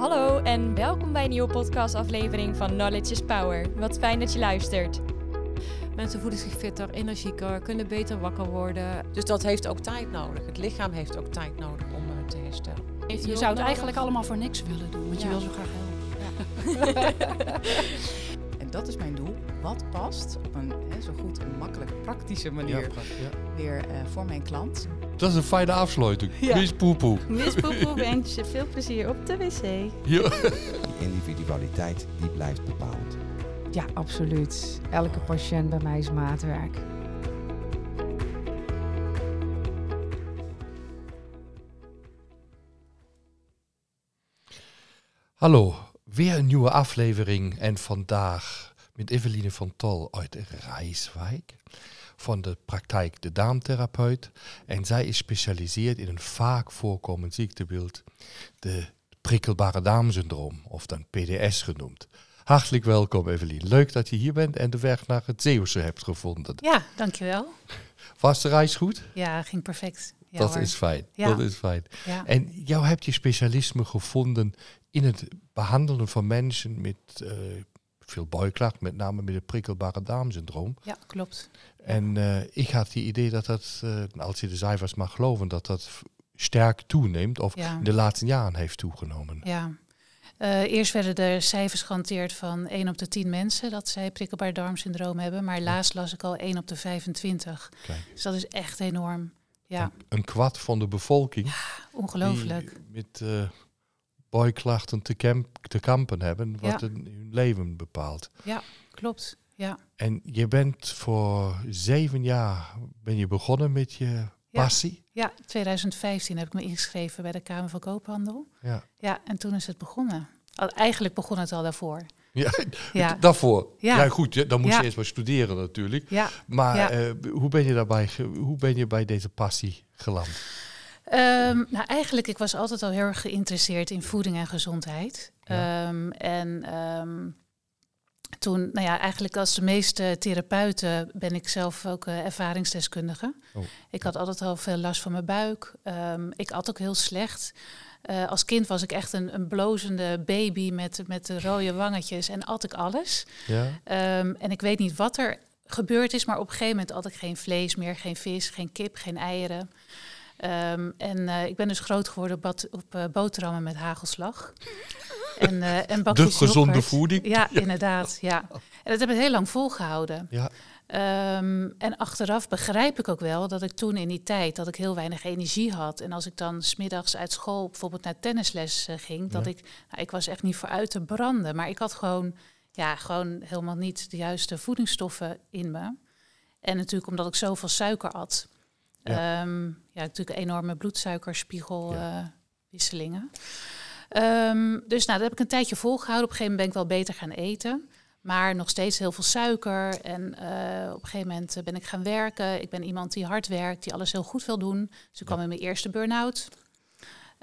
Hallo en welkom bij een nieuwe podcastaflevering van Knowledge is Power. Wat fijn dat je luistert. Mensen voelen zich fitter, energieker, kunnen beter wakker worden. Dus dat heeft ook tijd nodig. Het lichaam heeft ook tijd nodig om uh, te herstellen. Je zou het eigenlijk allemaal voor niks willen doen, want je wil zo graag helpen. Ja. dat is mijn doel. Wat past op een hè, zo goed en makkelijk praktische manier ja, weer uh, voor mijn klant. Dat is een fijne afsluiting. Ja. Mis poepoe. Mis poepoe wens je veel plezier op de wc. Ja. Die individualiteit die blijft bepalend. Ja, absoluut. Elke patiënt bij mij is maatwerk. Hallo, weer een nieuwe aflevering en vandaag met Eveline van Tol uit Rijswijk van de praktijk de darmtherapeut. En zij is gespecialiseerd in een vaak voorkomend ziektebeeld, de prikkelbare darmsyndroom, of dan PDS genoemd. Hartelijk welkom Evelien. Leuk dat je hier bent en de weg naar het Zeeuwse hebt gevonden. Ja, dankjewel. Was de reis goed? Ja, ging perfect. Ja, dat is fijn. Ja. Dat is fijn. Ja. En jou hebt je specialisme gevonden in het behandelen van mensen met uh, veel buikklacht, met name met het prikkelbare darmsyndroom. Ja, klopt. En uh, ik had die idee dat dat, uh, als je de cijfers mag geloven, dat dat sterk toeneemt of in de laatste jaren heeft toegenomen. Ja. Eerst werden er cijfers gehanteerd van 1 op de 10 mensen dat zij prikkelbaar darmsyndroom hebben. Maar laatst las ik al 1 op de 25. Kijk. Dus dat is echt enorm. Ja. Een, een kwart van de bevolking. Ja, ongelooflijk. met buikklachten te, camp, te kampen hebben, wat hun leven bepaalt. Ja, klopt. Ja. En je bent voor zeven jaar ben je begonnen met je passie? Ja, 2015 heb ik me ingeschreven bij de Kamer van Koophandel. Ja. Ja, en toen is het begonnen. Eigenlijk begon het al daarvoor. Ja, ja. daarvoor. Ja, goed, dan moest je eerst maar studeren natuurlijk. Ja. Maar uh, hoe ben je daarbij, hoe ben je bij deze passie geland? Um, nou, eigenlijk, ik was altijd al heel erg geïnteresseerd in voeding en gezondheid. Um, en um, toen, nou ja, eigenlijk als de meeste therapeuten ben ik zelf ook uh, ervaringsdeskundige. Oh. Ik had altijd al veel last van mijn buik. ik at ook heel slecht. Uh, als kind was ik echt een, een blozende baby met, met de rode wangetjes en at ik alles. Ja. en ik weet niet wat er gebeurd is, maar op een gegeven moment at ik geen vlees meer, geen vis, geen kip, geen eieren. Um, en uh, ik ben dus groot geworden op, op uh, boterhammen met hagelslag. en, uh, en De gezonde voeding. Ja, ja, inderdaad. Ja. En dat heb ik heel lang volgehouden. Ja. Um, en achteraf begrijp ik ook wel dat ik toen in die tijd dat ik heel weinig energie had. En als ik dan smiddags uit school bijvoorbeeld naar tennisles ging, dat ik, nou, ik was echt niet vooruit te branden. Maar ik had gewoon, ja, gewoon helemaal niet de juiste voedingsstoffen in me. En natuurlijk omdat ik zoveel suiker at. Ja, um, ja natuurlijk enorme bloedsuikerspiegelwisselingen. Ja. Um, dus nou, dat heb ik een tijdje volgehouden. Op een gegeven moment ben ik wel beter gaan eten. Maar nog steeds heel veel suiker. En uh, op een gegeven moment ben ik gaan werken. Ik ben iemand die hard werkt, die alles heel goed wil doen. Dus ik kwam in mijn eerste burn-out.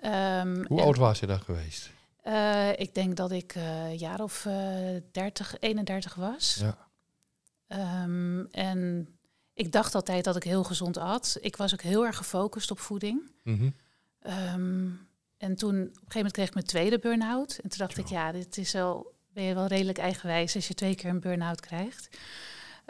Um, Hoe oud was je dan geweest? Uh, ik denk dat ik uh, jaar of uh, 30, 31 was. Ja. Um, en ik dacht altijd dat ik heel gezond at. Ik was ook heel erg gefocust op voeding. Mm um, en toen op een gegeven moment kreeg ik mijn tweede burn-out. En toen dacht ik, ja, dit is wel, ben je wel redelijk eigenwijs als je twee keer een burn-out krijgt.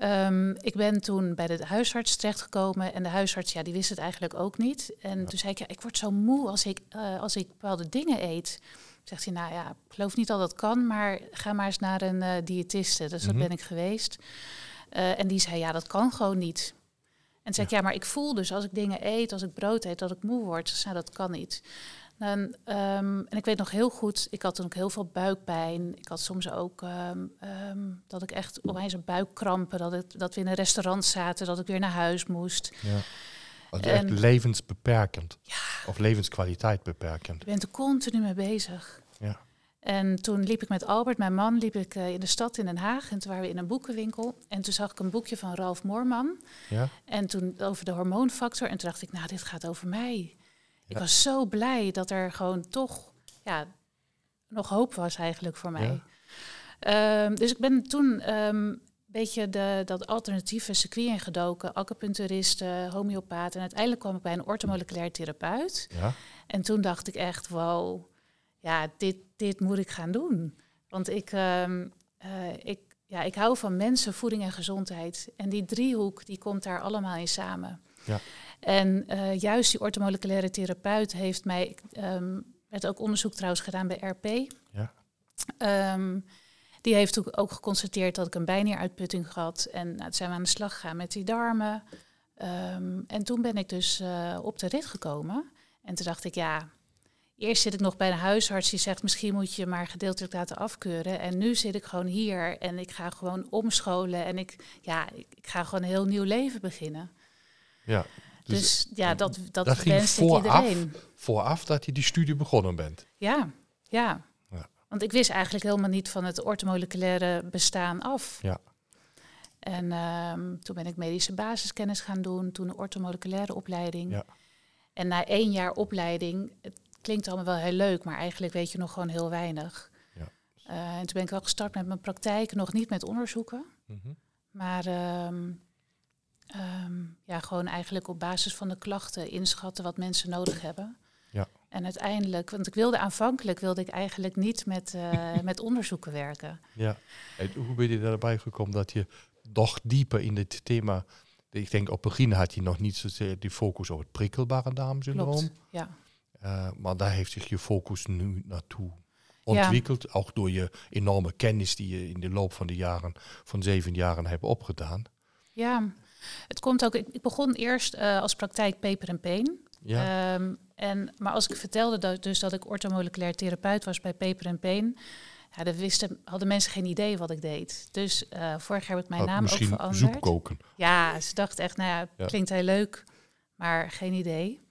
Um, ik ben toen bij de huisarts terechtgekomen en de huisarts, ja, die wist het eigenlijk ook niet. En toen zei ik, ja, ik word zo moe als ik, uh, als ik bepaalde dingen eet. Zegt hij, nou ja, ik geloof niet dat dat kan, maar ga maar eens naar een uh, diëtiste. Dus mm -hmm. dat ben ik geweest. Uh, en die zei, ja, dat kan gewoon niet. En zei ik, ja, maar ik voel dus als ik dingen eet, als ik brood eet, dat ik moe word. Dus nou, dat kan niet. Dan, um, en ik weet nog heel goed, ik had toen ook heel veel buikpijn. Ik had soms ook um, um, dat ik echt onwijs buikkrampen, dat, ik, dat we in een restaurant zaten, dat ik weer naar huis moest. Ja. Dat is echt levensbeperkend. Ja. Of levenskwaliteit beperkend. Je bent er continu mee bezig. Ja. En toen liep ik met Albert, mijn man, liep ik uh, in de stad in Den Haag. En toen waren we in een boekenwinkel. En toen zag ik een boekje van Ralf Moorman. Ja. En toen over de hormoonfactor. En toen dacht ik, nou, dit gaat over mij. Ja. Ik was zo blij dat er gewoon toch ja, nog hoop was eigenlijk voor mij. Ja. Um, dus ik ben toen um, beetje de, dat alternatieve circuit ingedoken. Acupuncturisten, homeopaat. En uiteindelijk kwam ik bij een ortomoleculair therapeut. Ja. En toen dacht ik echt, wow ja, dit, dit moet ik gaan doen. Want ik, ehm, eh, ik, ja, ik hou van mensen, voeding en gezondheid. En die driehoek, die komt daar allemaal in samen. Ja. En uh, juist die ortomoleculaire therapeut heeft mij, um, werd ook onderzoek trouwens gedaan bij RP. Ja. Um, die heeft ook geconstateerd dat ik een bijnieruitputting had. En nou, zijn we aan de slag gegaan met die darmen. Um, en toen ben ik dus uh, op de rit gekomen. En toen dacht ik, ja, eerst zit ik nog bij de huisarts die zegt misschien moet je maar gedeeltelijk laten afkeuren. En nu zit ik gewoon hier en ik ga gewoon omscholen en ik, ja, ik, ik ga gewoon een heel nieuw leven beginnen. Ja. Dus, dus ja, dat, dat, dat vooraf, iedereen. Vooraf dat je die studie begonnen bent. Ja, ja. ja. Want ik wist eigenlijk helemaal niet van het ortomoleculaire bestaan af. Ja. En um, toen ben ik medische basiskennis gaan doen, toen een ortomoleculaire opleiding. Ja. En na één jaar opleiding, klinkt allemaal wel heel leuk, maar eigenlijk weet je nog gewoon heel weinig. Ja. Uh, en toen ben ik wel gestart met mijn praktijk, nog niet met onderzoeken, mm -hmm. maar um, um, ja, gewoon eigenlijk op basis van de klachten inschatten wat mensen nodig hebben. Ja. En uiteindelijk, want ik wilde aanvankelijk wilde ik eigenlijk niet met, uh, met onderzoeken werken. Ja. En hoe ben je daarbij gekomen dat je toch dieper in dit thema ik denk op het begin had hij nog niet zozeer die focus op het prikkelbare darmsyndroom. ja. Uh, maar daar heeft zich je focus nu naartoe ontwikkeld. Ja. Ook door je enorme kennis die je in de loop van de jaren, van zeven jaren hebt opgedaan. Ja, het komt ook. Ik, begon eerst uh, als praktijk peper en peen. Ja. Um, en, maar als ik vertelde dat, dus dat ik ortomoleculair therapeut was bij peper en peen, ja, dan wisten, hadden mensen geen idee wat ik deed. Dus uh, vorig jaar heb ik mijn naam ook veranderd. Soep koken. Ja, ze dachten echt, nou ja, klinkt heel leuk, maar geen idee.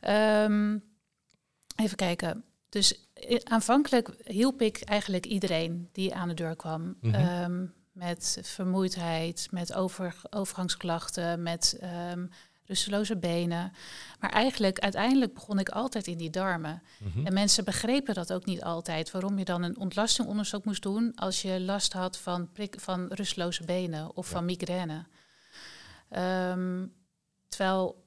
Um, even kijken. Dus eh, aanvankelijk hielp ik eigenlijk iedereen die aan de deur kwam. Mm -hmm. um, met vermoeidheid, met over, overgangsklachten, met um, rusteloze benen. Maar eigenlijk, uiteindelijk begon ik altijd in die darmen. Mhm. En mensen begrepen dat ook niet altijd. Waarom je dan een ontlastingonderzoek moest doen als je last had van, prik, van rusteloze benen of van migraine. Um, terwijl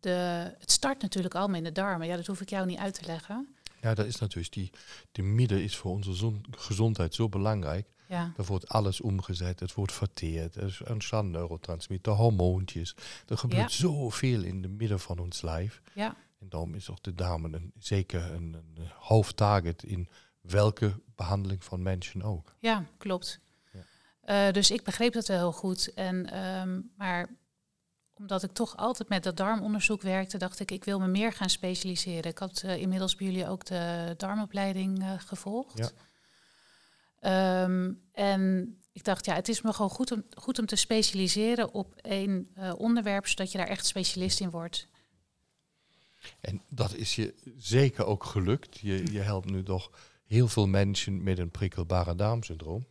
de, het start natuurlijk allemaal in de darmen. Ja, dat hoef ik jou niet uit te leggen. Ja, dat is natuurlijk, die, die midden is voor onze gezondheid zo belangrijk. Ja. Er wordt alles omgezet, het wordt verteerd, er ontstaan neurotransmitter, hormoontjes. Er gebeurt ja. zoveel in de midden van ons lijf. Ja. En daarom is ook de dame een, zeker een, een hoofdtarget in welke behandeling van mensen ook. Ja, klopt. Ja. Uh, dus ik begreep dat wel heel goed. En, um, maar omdat ik toch altijd met dat darmonderzoek werkte, dacht ik, ik wil me meer gaan specialiseren. Ik had uh, inmiddels bij jullie ook de darmopleiding uh, gevolgd. Ja. Um, en ik dacht, ja, het is me gewoon goed om, goed om te specialiseren op één uh, onderwerp, zodat je daar echt specialist in wordt. En dat is je zeker ook gelukt. Je, je helpt nu toch heel veel mensen met een prikkelbare darmsyndroom.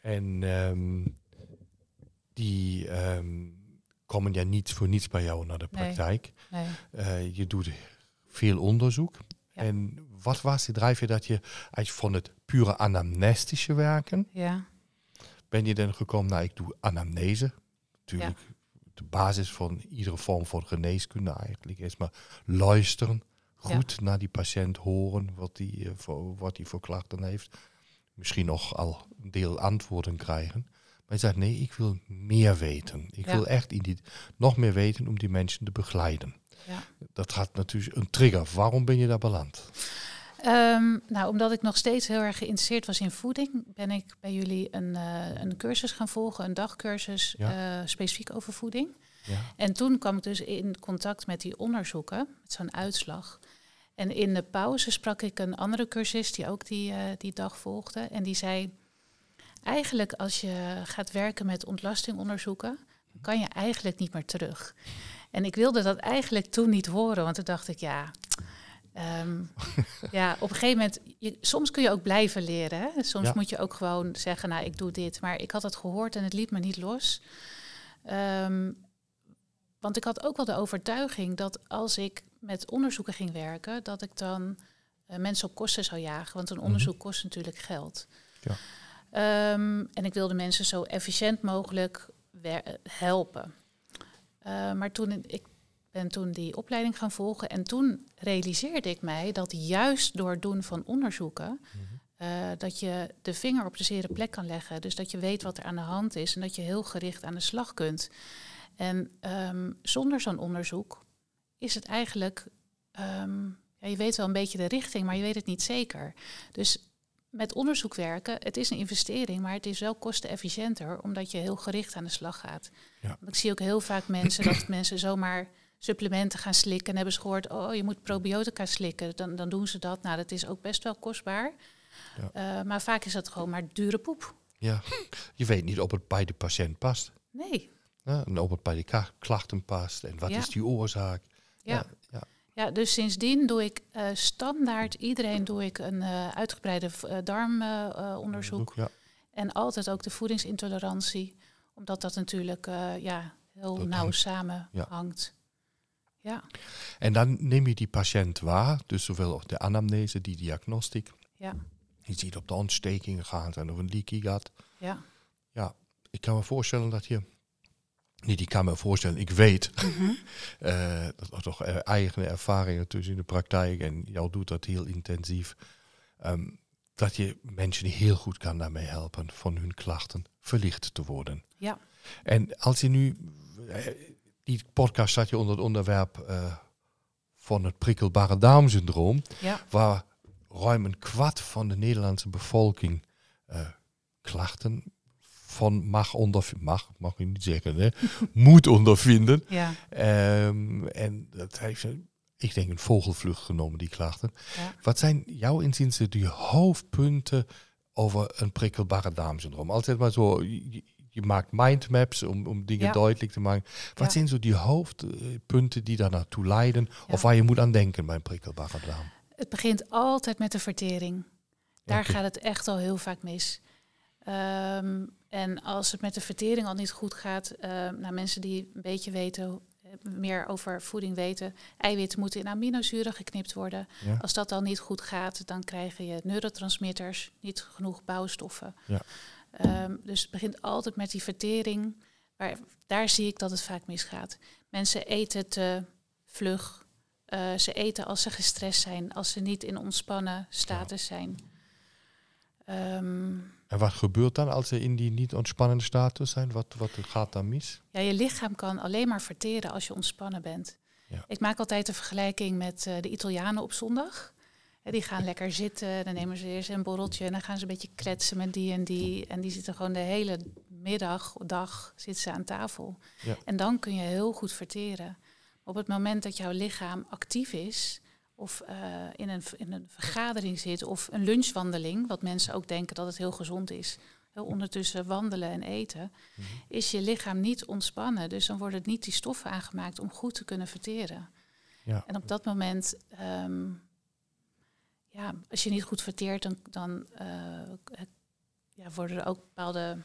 En um, die um, komen ja niet voor niets bij jou naar de praktijk. Nee, nee. Uh, je doet veel onderzoek. Ja. En wat was die drijfveer dat je eigenlijk van het pure anamnestische werken, ja. ben je dan gekomen naar ik doe anamnese. Natuurlijk de basis van iedere vorm van geneeskunde eigenlijk is maar luisteren, goed naar die patiënt horen wat hij uh, voor, wat die voor klachten heeft. Misschien nog al een deel antwoorden krijgen. Maar je zegt nee, ik wil meer weten. Ik wil echt in die, nog meer weten om die mensen te begeleiden. Ja. Dat gaat natuurlijk een trigger. Waarom ben je daar beland? Um, nou, omdat ik nog steeds heel erg geïnteresseerd was in voeding, ben ik bij jullie een, uh, een cursus gaan volgen, een dagcursus ja. uh, specifiek over voeding. Ja. En toen kwam ik dus in contact met die onderzoeken, met zo'n uitslag. En in de pauze sprak ik een andere cursist die ook die, uh, die dag volgde. En die zei, eigenlijk als je gaat werken met ontlastingonderzoeken, dan kan je eigenlijk niet meer terug. En ik wilde dat eigenlijk toen niet horen, want toen dacht ik, ja, um, ja op een gegeven moment, je, soms kun je ook blijven leren. Hè? Soms moet je ook gewoon zeggen, nou, ik doe dit. Maar ik had het gehoord en het liet me niet los. Um, want ik had ook wel de overtuiging dat als ik met onderzoeken ging werken, dat ik dan uh, mensen op kosten zou jagen. Want een onderzoek mm -hmm. kost natuurlijk geld. Ja. Um, en ik wilde mensen zo efficiënt mogelijk helpen. Uh, maar toen ik ben toen die opleiding gaan volgen. En toen realiseerde ik mij dat juist door het doen van onderzoeken, uh, dat je de vinger op de zere plek kan leggen. Dus dat je weet wat er aan de hand is en dat je heel gericht aan de slag kunt. En um, zonder zo'n onderzoek is het eigenlijk, um, ja, je weet wel een beetje de richting, maar je weet het niet zeker. Dus met onderzoek werken, het is een investering, maar het is wel kostenefficiënter, omdat je heel gericht aan de slag gaat. Ja. Want ik zie ook heel vaak mensen dat mensen zomaar supplementen gaan slikken en hebben ze gehoord, oh je moet probiotica slikken, dan, dan doen ze dat. Nou, dat is ook best wel kostbaar. Ja. Uh, maar vaak is dat gewoon maar dure poep. Ja, je weet niet of het bij de patiënt past. Nee. Ja, en of het bij de klachten past en wat is die oorzaak. Ja. Ja. Dus sindsdien doe ik uh, standaard iedereen doe ik een uh, uitgebreide uh, darmonderzoek. ja. En altijd ook de voedingsintolerantie, omdat dat natuurlijk ja, heel dat nauw samenhangt. Ja. ja. En dan neem je die patiënt waar, dus zowel op de anamnese, die diagnostiek. Ja. Je ziet op de ontsteking gaan en of een leaky gaat. Ja. Ja, ik kan me voorstellen dat je niet, ik kan me voorstellen, ik weet mm dat er toch eigen ervaringen tussen in de praktijk en jou doet dat heel intensief. Ehm, dat je mensen heel goed kan daarmee helpen van hun klachten verlicht te worden. Ja. En als je nu, eh, die podcast staat je onder het onderwerp uh, van het prikkelbare darmsyndroom, ja. waar ruim een kwart van de Nederlandse bevolking uh, klachten van mag ondervinden, mag, mag ik niet zeggen, hè, moet ondervinden. Ja. Um, en dat heeft, ik denk, een vogelvlucht genomen, die klachten. Ja. Wat zijn jouw inziens de hoofdpunten over een prikkelbare darmsyndroom? Altijd maar zo, je, je maakt mindmaps om, om dingen ja. duidelijk te maken. Wat zijn zo die hoofdpunten die daar naartoe leiden, of waar je moet aan denken bij een prikkelbare darm? Het begint altijd met de vertering. Daar okay. gaat het echt al heel vaak mis. Um, en als het met de vertering al niet goed gaat, uh, nou, mensen die een beetje weten, eh, meer over voeding weten, eiwitten moeten in aminozuren geknipt worden. Ja. Als dat al niet goed gaat, dan krijg je neurotransmitters, niet genoeg bouwstoffen. Ja. Um, dus het begint altijd met die vertering. Maar daar zie ik dat het vaak misgaat. Mensen eten te vlug. Uh, ze eten als ze gestrest zijn, als ze niet in ontspannen status zijn. Um, en wat gebeurt dan als ze in die niet ontspannende status zijn? Wat, wat gaat dan mis? Ja, je lichaam kan alleen maar verteren als je ontspannen bent. Ja. Ik maak altijd de vergelijking met uh, de Italianen op zondag. Die gaan lekker zitten, dan nemen ze eerst een borreltje en dan gaan ze een beetje kletsen met die en die. En die zitten gewoon de hele middag, dag, zitten ze aan tafel. Ja. En dan kun je heel goed verteren. Op het moment dat jouw lichaam actief is, of uh, in, een, in een vergadering zit of een lunchwandeling, wat mensen ook denken dat het heel gezond is. Heel ondertussen wandelen en eten, mm -hmm. is je lichaam niet ontspannen. Dus dan worden niet die stoffen aangemaakt om goed te kunnen verteren. Ja. En op dat moment, um, ja, als je niet goed verteert, dan, dan uh, ja, worden er ook bepaalde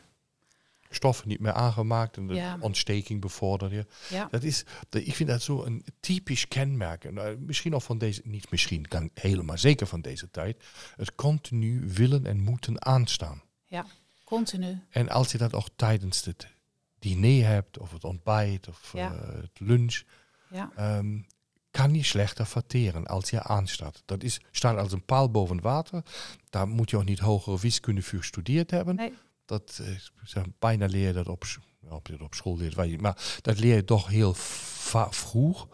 stoffen niet meer aangemaakt en de ja. ontsteking bevorderen. Ja. Dat is, ik vind dat zo een typisch kenmerk. Nou, misschien al van deze, niet misschien, kan helemaal zeker van deze tijd. Het continu willen en moeten aanstaan. Ja, continu. En als je dat ook tijdens het diner hebt, of het ontbijt, of ja. uh, het lunch, ja. um, kan je slechter verteren als je aanstaat. Dat is, staat als een paal boven water. Daar moet je ook niet hogere wiskunde voor gestudeerd hebben. Nee. Dat uh, bijna leer je dat op, op, op school leert, maar dat leer je toch heel vroeg.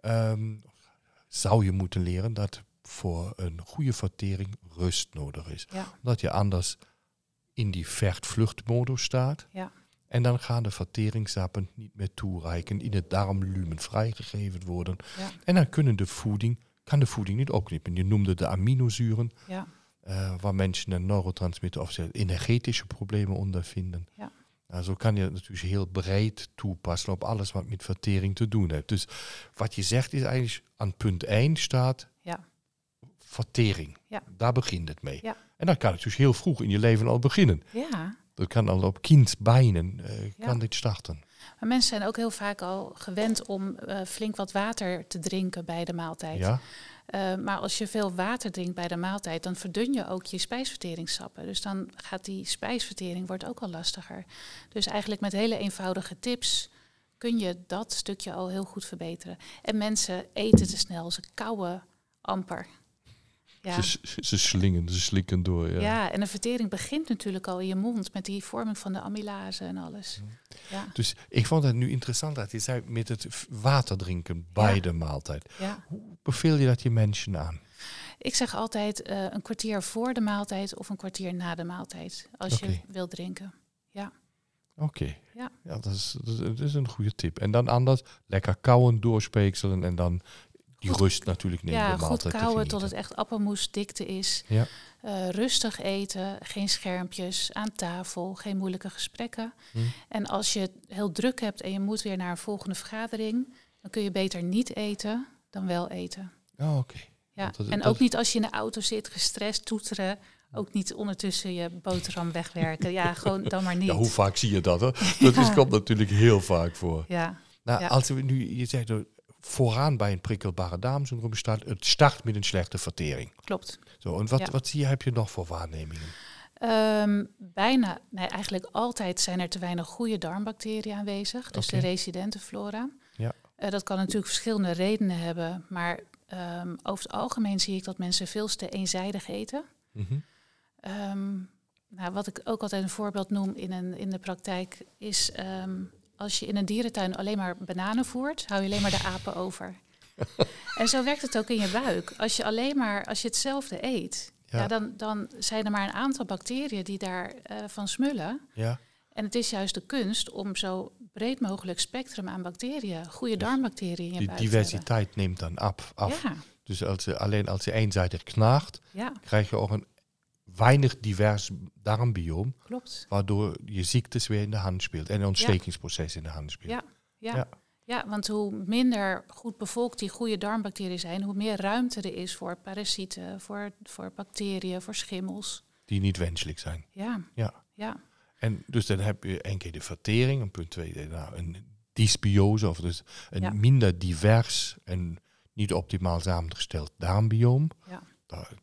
Um, zou je moeten leren dat voor een goede vertering rust nodig is. Ja. Omdat je anders in die vecht-vluchtmodus staat. Ja. En dan gaan de verteringssappen niet meer toereiken, in het darmlumen vrijgegeven worden. Ja. En dan kunnen de voeding, kan de voeding niet opknippen. Je noemde de aminozuren. Ja. Uh, waar mensen een neurotransmitter of ze energetische problemen ondervinden. Ja. Zo kan je het natuurlijk heel breed toepassen op alles wat met vertering te doen heeft. Dus wat je zegt is eigenlijk aan punt 1 staat ja. vertering. Ja. Daar begint het mee. Ja. En dan kan het dus heel vroeg in je leven al beginnen. Ja. Dat kan al op kindsbeinen uh, Ja. kan dit starten. Maar mensen zijn ook heel vaak al gewend om uh, flink wat water te drinken bij de maaltijd. Ja? Uh, maar als je veel water drinkt bij de maaltijd, dan verdun je ook je spijsverteringssappen. Dus dan gaat die spijsvertering wordt ook al lastiger. Dus eigenlijk met hele eenvoudige tips kun je dat stukje al heel goed verbeteren. En mensen eten te snel, ze kauwen amper. Ja. Ze, ze slingen, ze slikken door. Ja. ja, en de vertering begint natuurlijk al in je mond met die vorming van de amylase en alles. Ja. Dus ik vond het nu interessant dat je zei met het water drinken bij de maaltijd. Ja. Hoe beveel je dat je mensen aan? Ik zeg altijd uh, een kwartier voor de maaltijd of een kwartier na de maaltijd, als je wilt drinken. Ja. Oké. Ja. ja, dat is, dat is een goede tip. En dan anders, lekker kauwen, doorspekselen en dan die rust natuurlijk nemen. Ja, goed kauwen tot het echt appelmoesdikte is. Ja. Uh, rustig eten, geen schermpjes, aan tafel, geen moeilijke gesprekken. Hm. En als je het heel druk hebt en je moet weer naar een volgende vergadering, dan kun je beter niet eten dan wel eten. Oh, oké. Ja. en ook niet als je in de auto zit, gestrest, toeteren. Ook niet ondertussen je boterham wegwerken. Ja, gewoon dan maar niet. Ja, hoe vaak zie je dat? Hè? Dat is, komt natuurlijk heel vaak voor. Ja. Nou, als we nu, je zegt vooraan bij een prikkelbare darmsyndroom staat, het start met een slechte vertering. Klopt. Zo, en wat, wat zie je, heb je nog voor waarnemingen? Ehm, bijna, nee, eigenlijk altijd zijn er te weinig goede darmbacteriën aanwezig, dus de residente flora. Ja. Uh, dat kan natuurlijk verschillende redenen hebben, maar um, over het algemeen zie ik dat mensen veel te eenzijdig eten. Mm nou, wat ik ook altijd een voorbeeld noem in, een, in de praktijk is als je in een dierentuin alleen maar bananen voert, hou je alleen maar de apen over. en zo werkt het ook in je buik. Als je alleen maar, als je hetzelfde eet, ja. dan, dan zijn er maar een aantal bacteriën die daarvan uh, van smullen. Ja. En het is juist de kunst om zo breed mogelijk spectrum aan bacteriën, goede darmbacteriën in je Die buik diversiteit neemt dan af. af. Ja. Dus als je, alleen als je eenzijdig knaagt, krijg je ook een weinig divers darmbioom. Klopt. Waardoor je ziektes weer in de hand speelt en een ontstekingsproces in de hand speelt. Ja, ja. ja. ja. want hoe minder goed bevolkt die goede darmbacteriën zijn, hoe meer ruimte er is voor parasieten, voor, voor bacteriën, voor schimmels. Die niet wenselijk zijn. Ja. Ja. ja. En dus dan heb je één keer de vertering, een punt twee, nou, een dysbiose, of dus een minder divers en niet optimaal samengesteld darmbioom. Ja.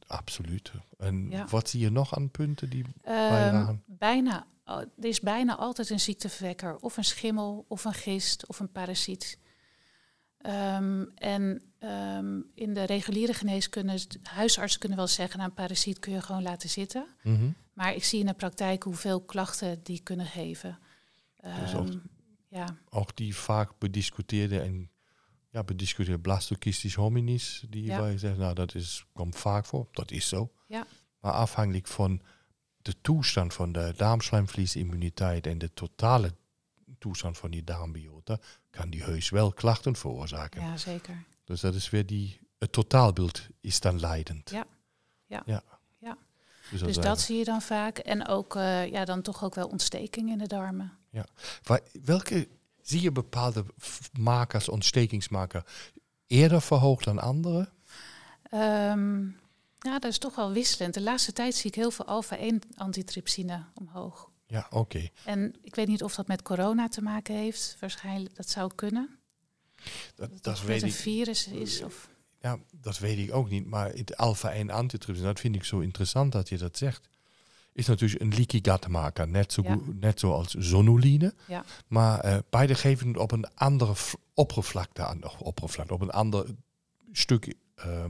Absoluut. En wat zie je nog aan punten die um? Bijna, er is bijna altijd een ziekteverwekker, of een schimmel, of een gist, of een parasiet. Um, en um, in de reguliere geneeskunde, huisartsen kunnen wel zeggen, nou, een parasiet kun je gewoon laten zitten. Mm -hmm. Maar ik zie in de praktijk hoeveel klachten die kunnen geven. Dus ook, ja. ook die vaak bediscuteerde en ja, bediscuteerde blastocystisch hominis, die ja. wij zeggen, nou dat is, komt vaak voor, dat is zo. Ja. Maar afhankelijk van de toestand van de darmslijmvliesimmuniteit en de totale toestand van die darmbiota, kan die heus wel klachten veroorzaken. Ja, zeker. Dus dat is weer die, het totaalbeeld is dan leidend. Ja, ja. ja. ja. Dus, dat, dus dat zie je dan vaak. En ook uh, ja, dan toch ook wel ontsteking in de darmen. Ja. Welke zie je bepaalde makers, ontstekingsmaker, eerder verhoogd dan andere? Um, ja, dat is toch wel wisselend. De laatste tijd zie ik heel veel alpha-1-antitrypsine omhoog. Ja, oké. En ik weet niet of dat met corona te maken heeft. Waarschijnlijk, dat zou kunnen. Dat, dat, dat weet een ik. virus is of... Ja, dat weet ik ook niet. Maar het alpha-1-antitrypsine, dat vind ik zo interessant dat je dat zegt. Is natuurlijk een leaky gut maker, net, zo Ja. goed, net zoals zonuline. Ja. Maar eh, beide geven het op een andere oppervlakte aan, oppervlakte, op een ander stuk eh,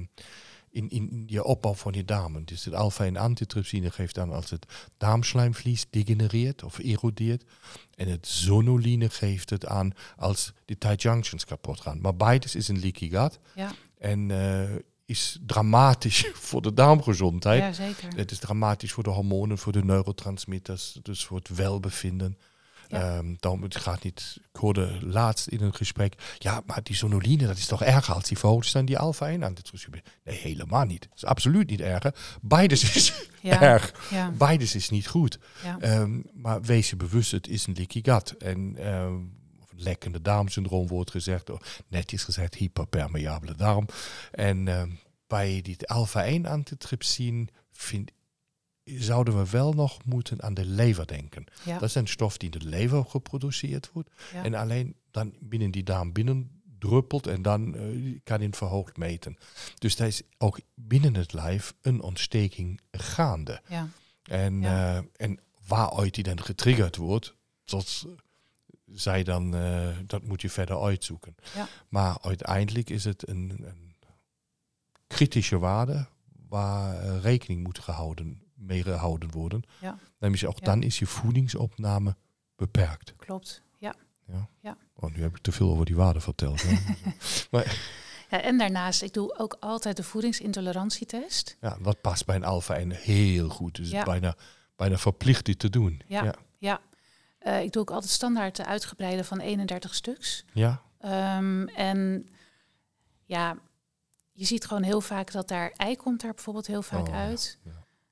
in, in je opbouw van je darmen. Dus het alpha en antitrypsine geeft dan als het darmslijmvlies degenereert of erodeert. En het zonuline geeft het aan als de tight junctions kapot gaan. Maar beides is een leaky gut. Ja. En eh, is dramatisch voor de darmgezondheid. ja, zeker. Het is dramatisch voor de hormonen, voor de neurotransmitters, dus voor het welbevinden. Ja. Ehm, daarom, het gaat niet. Ik hoorde laatst in een gesprek. Ja, maar die sonoline, dat is toch erger als die verhoogd dan die alpha-1 antitrypsine? Nee, helemaal niet. Dat is absoluut niet erger. Beides is Ja. erg. Ja. Beides is niet goed. Ja. Ehm, maar wees je bewust, het is een leaky gut. En ehm, lekkende darmsyndroom wordt gezegd. Of netjes gezegd, hyperpermeabele darm. En ehm, bij die alpha-1 antitrypsine vind, zouden we wel nog moeten aan de lever denken. Ja. Dat is een stof die in de lever geproduceerd wordt. Ja. En alleen dan binnen die darm binnen druppelt en dan eh, kan het verhoogd meten. Dus daar is ook binnen het lijf een ontsteking gaande. Ja. En, Ja. eh, en waaruit die dan getriggerd wordt, dat zij dan, uh, dat moet je verder uitzoeken. Ja. Maar uiteindelijk is het een, een kritische waarde waar uh, rekening moet gehouden, mee gehouden worden. Ja. Namelijk ook Ja. dan is je voedingsopname beperkt. Klopt. Ja. Ja. Ja. Oh, nu heb ik te veel over die waarde verteld. hè. ja. En daarnaast, ik doe ook altijd de voedingsintolerantietest. ja, dat past bij een alfa en heel goed. Dus bijna, bijna verplicht dit te doen. Ja. Ja. Eh, ik doe ook altijd standaard de uitgebreide van 31 stuks. ja. Ehm, en ja, je ziet gewoon heel vaak dat daar ei komt daar bijvoorbeeld heel vaak Oh, ja, uit.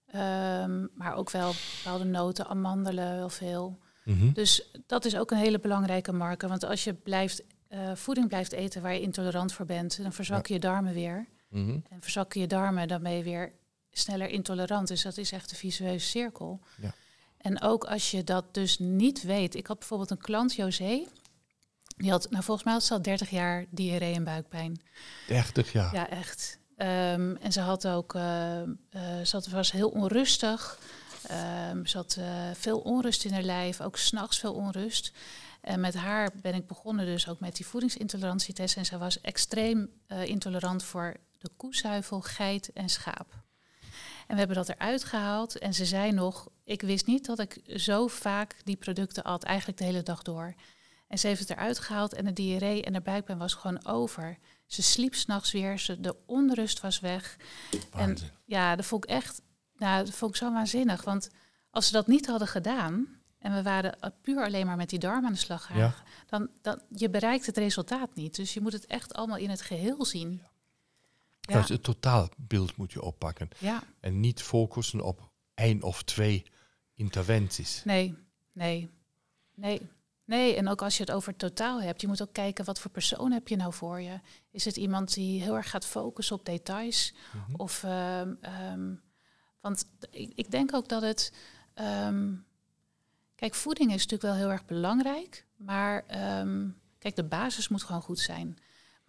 Ehm, maar ook wel bepaalde noten, amandelen, wel veel. Mhm. Dus dat is ook een hele belangrijke marker. Want als je blijft, eh, voeding blijft eten waar je intolerant voor bent, dan verzwakken je darmen weer. Mhm. En verzakken je darmen, dan ben je weer sneller intolerant. Dus dat is echt een visueuze cirkel. Ja. En ook als je dat dus niet weet. Ik had bijvoorbeeld een klant, José. Die had, nou volgens mij had ze al 30 jaar diarree en buikpijn. 30 jaar. Ja, echt. Ehm, en ze had ook, eh, eh, ze had, was heel onrustig. Ehm, ze had eh, veel onrust in haar lijf, ook s'nachts veel onrust. En met haar ben ik begonnen dus ook met die voedingsintolerantietest. En zij was extreem intolerant voor de koezuivel, geit en schaap. En we hebben dat eruit gehaald. En ze zei nog, ik wist niet dat ik zo vaak die producten at, eigenlijk de hele dag door. En ze heeft het eruit gehaald en de diarree en de buikpijn was gewoon over. Ze sliep s'nachts weer, ze, de onrust was weg. Waanzin. Ja, dat vond ik echt, nou, dat vond ik zo waanzinnig. Want als ze dat niet hadden gedaan en we waren puur alleen maar met die darm aan de slag gegaan, Ja. dan, dan je bereikt het resultaat niet. Dus je moet het echt allemaal in het geheel zien. Ja, Dus het totaalbeeld moet je oppakken. ja. En niet focussen op één of twee interventies. nee, nee, nee. Nee, en ook als je het over totaal hebt, je moet ook kijken wat voor persoon heb je nou voor je. Is het iemand die heel erg gaat focussen op details? Mhm. Of, ehm, ehm, want ik, ik denk ook dat het. ehm, kijk, voeding is natuurlijk wel heel erg belangrijk. Maar kijk, de basis moet gewoon goed zijn.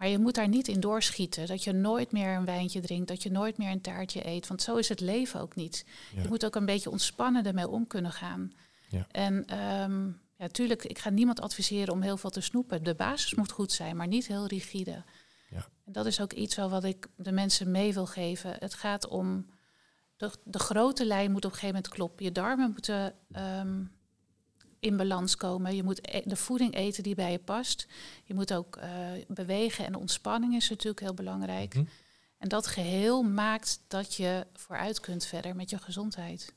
Maar je moet daar niet in doorschieten. Dat je nooit meer een wijntje drinkt. Dat je nooit meer een taartje eet. Want zo is het leven ook niet. Ja. Je moet ook een beetje ontspannen ermee om kunnen gaan. Ja. En ehm, ja, tuurlijk, ik ga niemand adviseren om heel veel te snoepen. De basis moet goed zijn, maar niet heel rigide. Ja. En dat is ook iets wel wat ik de mensen mee wil geven. Het gaat om de, de grote lijn moet op een gegeven moment kloppen. Je darmen moeten ehm, in balans komen. Je moet e- de voeding eten die bij je past. Je moet ook eh, bewegen en ontspanning is natuurlijk heel belangrijk. Mhm. En dat geheel maakt dat je vooruit kunt verder met je gezondheid.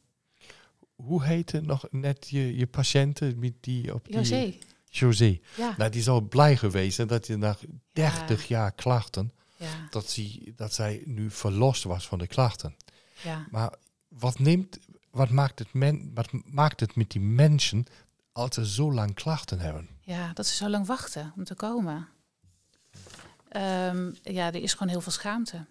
Hoe heette nog net je, je patiënten met die op die... José, José. ja. Nou, die is al blij geweest hè, dat je na 30 jaar klachten, ja, dat, zij, dat zij nu verlost was van de klachten. ja. Maar wat, neemt, wat, maakt het men, wat maakt het met die mensen als ze zo lang klachten hebben? Ja, dat ze zo lang wachten om te komen. Ehm, ja, er is gewoon heel veel schaamte.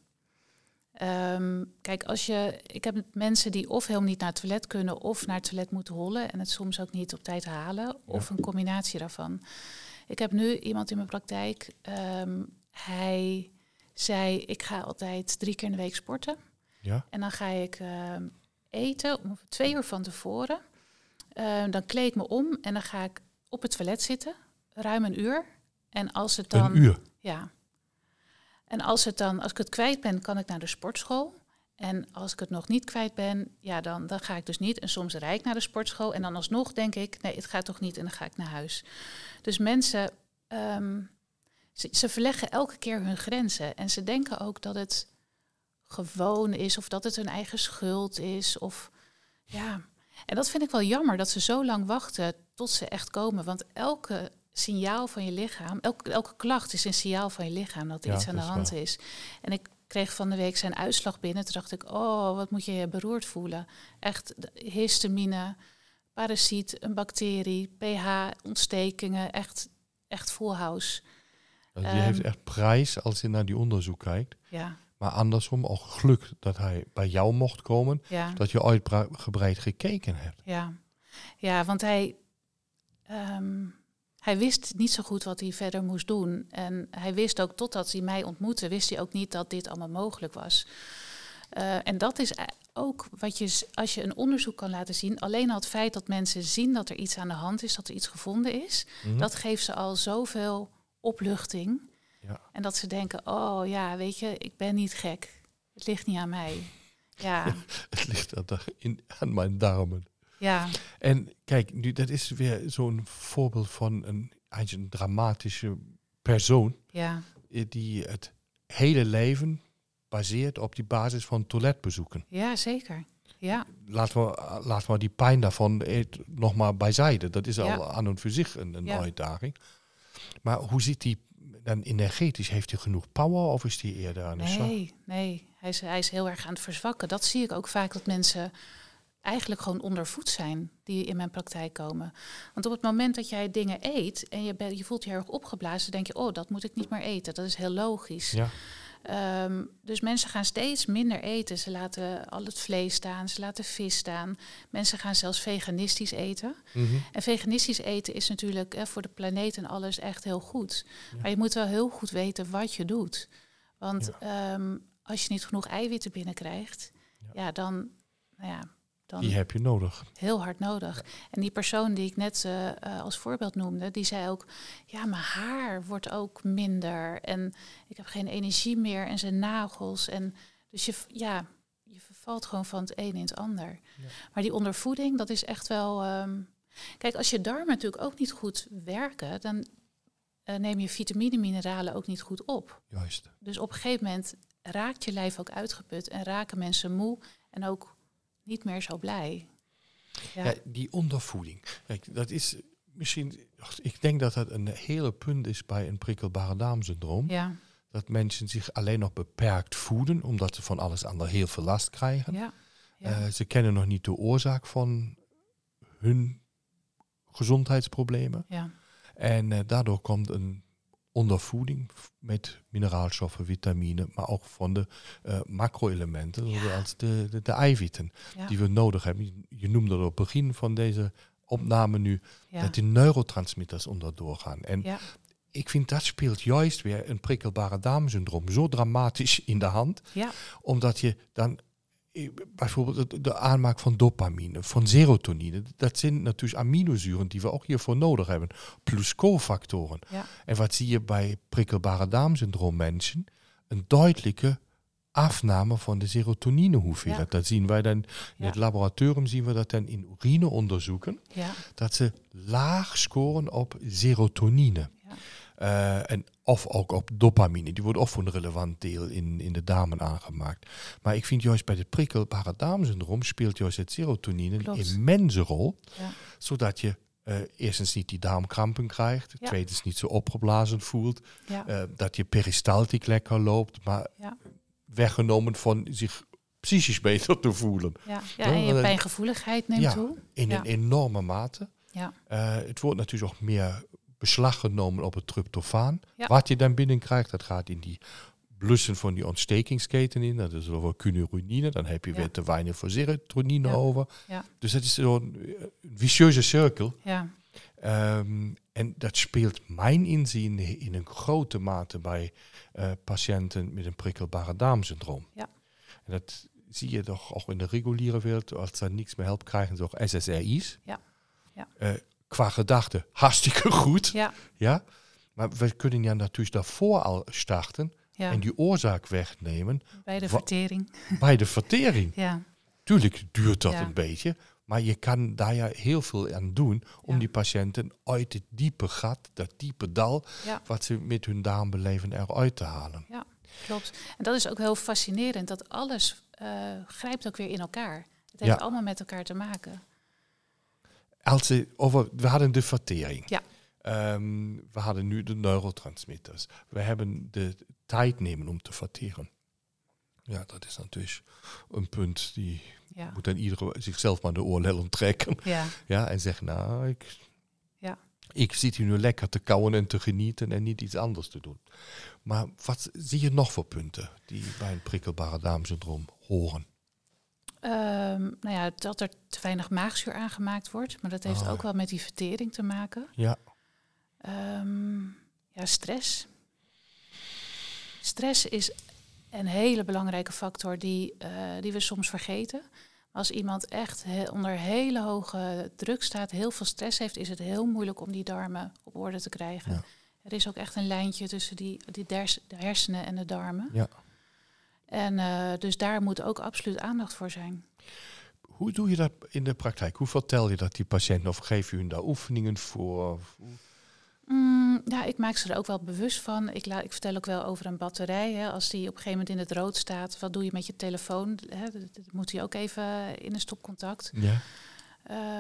Ehm, kijk, als je, ik heb mensen die of helemaal niet naar het toilet kunnen, of naar het toilet moeten hollen en het soms ook niet op tijd halen, of een combinatie daarvan. Ik heb nu iemand in mijn praktijk. ehm, hij zei: Ik ga altijd drie keer in de week sporten. Ja? En dan ga ik eten om twee uur van tevoren. Ehm, dan kleed ik me om en dan ga ik op het toilet zitten, ruim een uur. En als het dan. Een uur. Ja. En als, het dan, als ik het kwijt ben, kan ik naar de sportschool. En als ik het nog niet kwijt ben, ja, dan, dan ga ik dus niet. En soms rijd ik naar de sportschool. En dan alsnog denk ik, nee, het gaat toch niet. En dan ga ik naar huis. Dus mensen, ehm, ze, ze verleggen elke keer hun grenzen. En ze denken ook dat het gewoon is. Of dat het hun eigen schuld is. Of ja. En dat vind ik wel jammer, dat ze zo lang wachten tot ze echt komen. Want elke signaal van je lichaam, elke, elke klacht is een signaal van je lichaam dat er Ja, iets aan de hand is. En ik kreeg van de week zijn uitslag binnen. Toen dacht ik, oh, wat moet je je beroerd voelen. Echt histamine, parasiet, een bacterie, pH, ontstekingen, echt, echt full house. Die heeft Ehm. echt prijs als je naar die onderzoek kijkt. Ja, Maar andersom ook geluk dat hij bij jou mocht komen. ja. Dat je uitgebreid gekeken hebt. Ja, ja want hij, ehm, hij wist niet zo goed wat hij verder moest doen. En hij wist ook, totdat hij mij ontmoette, wist hij ook niet dat dit allemaal mogelijk was. Uh, en dat is ook wat je, als je een onderzoek kan laten zien, alleen al het feit dat mensen zien dat er iets aan de hand is, dat er iets gevonden is, Mhm. dat geeft ze al zoveel opluchting. Ja. En dat ze denken, oh ja, weet je, ik ben niet gek. Het ligt niet aan mij. Ja, Het ligt aan, in, aan mijn darmen. ja, En kijk, nu, dat is weer zo'n voorbeeld van een, een dramatische persoon ja, eh, die het hele leven baseert op die basis van toiletbezoeken. ja, zeker. Ja, Laten we, laten we die pijn daarvan eh, nog maar bijzijden. Dat is Ja. al aan en voor zich een, een Ja. uitdaging. Maar hoe zit die dan energetisch? Heeft hij genoeg power of is hij eerder aan de slag? nee, nee. Hij is, hij is heel erg aan het verzwakken. Dat zie ik ook vaak dat mensen eigenlijk gewoon ondervoed zijn die in mijn praktijk komen. Want op het moment dat jij dingen eet en je, bent, je voelt je heel erg opgeblazen, denk je, oh, dat moet ik niet meer eten. Dat is heel logisch. Ja, Ehm, dus mensen gaan steeds minder eten. Ze laten al het vlees staan, ze laten vis staan. Mensen gaan zelfs veganistisch eten. Mhm. En veganistisch eten is natuurlijk eh, voor de planeet en alles echt heel goed. Maar je moet wel heel goed weten wat je doet. Want ehm, als je niet genoeg eiwitten binnenkrijgt, ja, dan, nou ja, dan die heb je nodig. heel hard nodig. En die persoon die ik net eh, eh, als voorbeeld noemde, die zei ook: Ja, mijn haar wordt ook minder. En ik heb geen energie meer. En zijn nagels. En dus je, ja, je vervalt gewoon van het een in het ander. Maar die ondervoeding, dat is echt wel. ehm, Kijk, als je darmen natuurlijk ook niet goed werken, dan eh, neem je vitamine, mineralen ook niet goed op. Juist. Dus op een gegeven moment raakt je lijf ook uitgeput en raken mensen moe en ook niet meer zo blij. Ja. Ja, die ondervoeding. Kijk, dat is misschien. Ik denk dat dat een hele punt is bij een prikkelbare darmsyndroom. Ja, Dat mensen zich alleen nog beperkt voeden, omdat ze van alles ander heel veel last krijgen. ja, ja. Eh, ze kennen nog niet de oorzaak van hun gezondheidsproblemen. ja. En eh, daardoor komt een ondervoeding met mineraalstoffen, vitamine, maar ook van de eh, macro-elementen, Ja. zoals de, de, de eiwitten Ja. die we nodig hebben. Je- noemde op het begin van deze opname nu ja. dat die neurotransmitters onderdoor gaan. En ik vind dat speelt juist weer een prikkelbare darmsyndroom zo dramatisch in de hand, omdat je dan bijvoorbeeld de, aanmaak van dopamine, van serotonine, dat zijn natuurlijk aminozuren die we ook hiervoor nodig hebben, plus cofactoren. ja, En wat zie je bij prikkelbare darmsyndroom mensen? Een duidelijke afname van de serotonine hoeveelheid. Dat zien wij dan in Ja. het laboratorium zien we dat dan in urineonderzoeken ja, dat ze laag scoren op serotonine. Eh, en of ook op dopamine. Die wordt ook voor een relevant deel in, in de darmen aangemaakt. Maar ik vind juist bij het prikkelbare darmsyndroom speelt juist het serotonine Klopt. een immense rol. Ja. Zodat je eh, eerstens niet die darmkrampen krijgt. Ja. Tweedens niet zo opgeblazen voelt. ja, eh, dat je peristaltiek lekker loopt. Maar weggenomen van zich psychisch beter te voelen. ja, En je pijngevoeligheid neemt Ja. toe. In een enorme mate. Ja, het wordt natuurlijk ook meer beslag genomen op het tryptofaan. Ja. Wat je dan binnenkrijgt, dat gaat in die blussen van die ontstekingsketen in. Dat is over cunuronine. Dan heb je Ja. weer te weinig voor serotonine Ja. over. Dus dat is zo'n eh, vicieuze cirkel. ja, Ehm, en dat speelt mijn inzien in een grote mate bij eh, patiënten met een prikkelbare darmsyndroom. Ja. En dat zie je toch ook in de reguliere wereld. Als ze niks meer helpt, krijgen ze ook SSRI's. Ja. Ja. Eh, qua gedachte hartstikke goed. ja, Ja? Maar we kunnen ja natuurlijk daarvoor al starten ja. en die oorzaak wegnemen bij de vertering. bij de vertering. Ja, Tuurlijk duurt dat Ja. een beetje, maar je kan daar ja heel veel aan doen om Ja. die patiënten uit het diepe gat, dat diepe dal, Ja. wat ze met hun darm beleven, eruit te halen. klopt. En dat is ook heel fascinerend, dat alles eh, grijpt ook weer in elkaar. Het heeft Ja. allemaal met elkaar te maken. Over, we hadden de vertering. Ja. Ehm, we hadden nu de neurotransmitters. We hebben de tijd nemen om te verteren. Ja, dat is natuurlijk een punt die Ja, moet dan iedereen zichzelf maar de oorlel trekken. ja, Ja, en zeggen, nou, ik, Ja. ik zit hier nu lekker te kauwen en te genieten en niet iets anders te doen. Maar wat zie je nog voor punten die bij een prikkelbare darmsyndroom horen? Ehm, nou ja, dat er te weinig maagzuur aangemaakt wordt. Maar dat heeft Ah. ook wel met die vertering te maken. Ja, Ehm, ja, stress. Stress is een hele belangrijke factor die, uh, die we soms vergeten. Als iemand echt onder hele hoge druk staat, heel veel stress heeft, is het heel moeilijk om die darmen op orde te krijgen. Ja. Er is ook echt een lijntje tussen die, die de hersenen en de darmen. Ja. En uh, dus daar moet ook absoluut aandacht voor zijn. Hoe doe je dat in de praktijk? Hoe vertel je dat die patiënten of geef je hun daar oefeningen voor? Mm, ja, ik maak ze er ook wel bewust van. Ik, ik vertel ook wel over een batterij. Hè. Als die op een gegeven moment in het rood staat, wat doe je met je telefoon? Hè? Dat moet hij ook even in een stopcontact. Ja.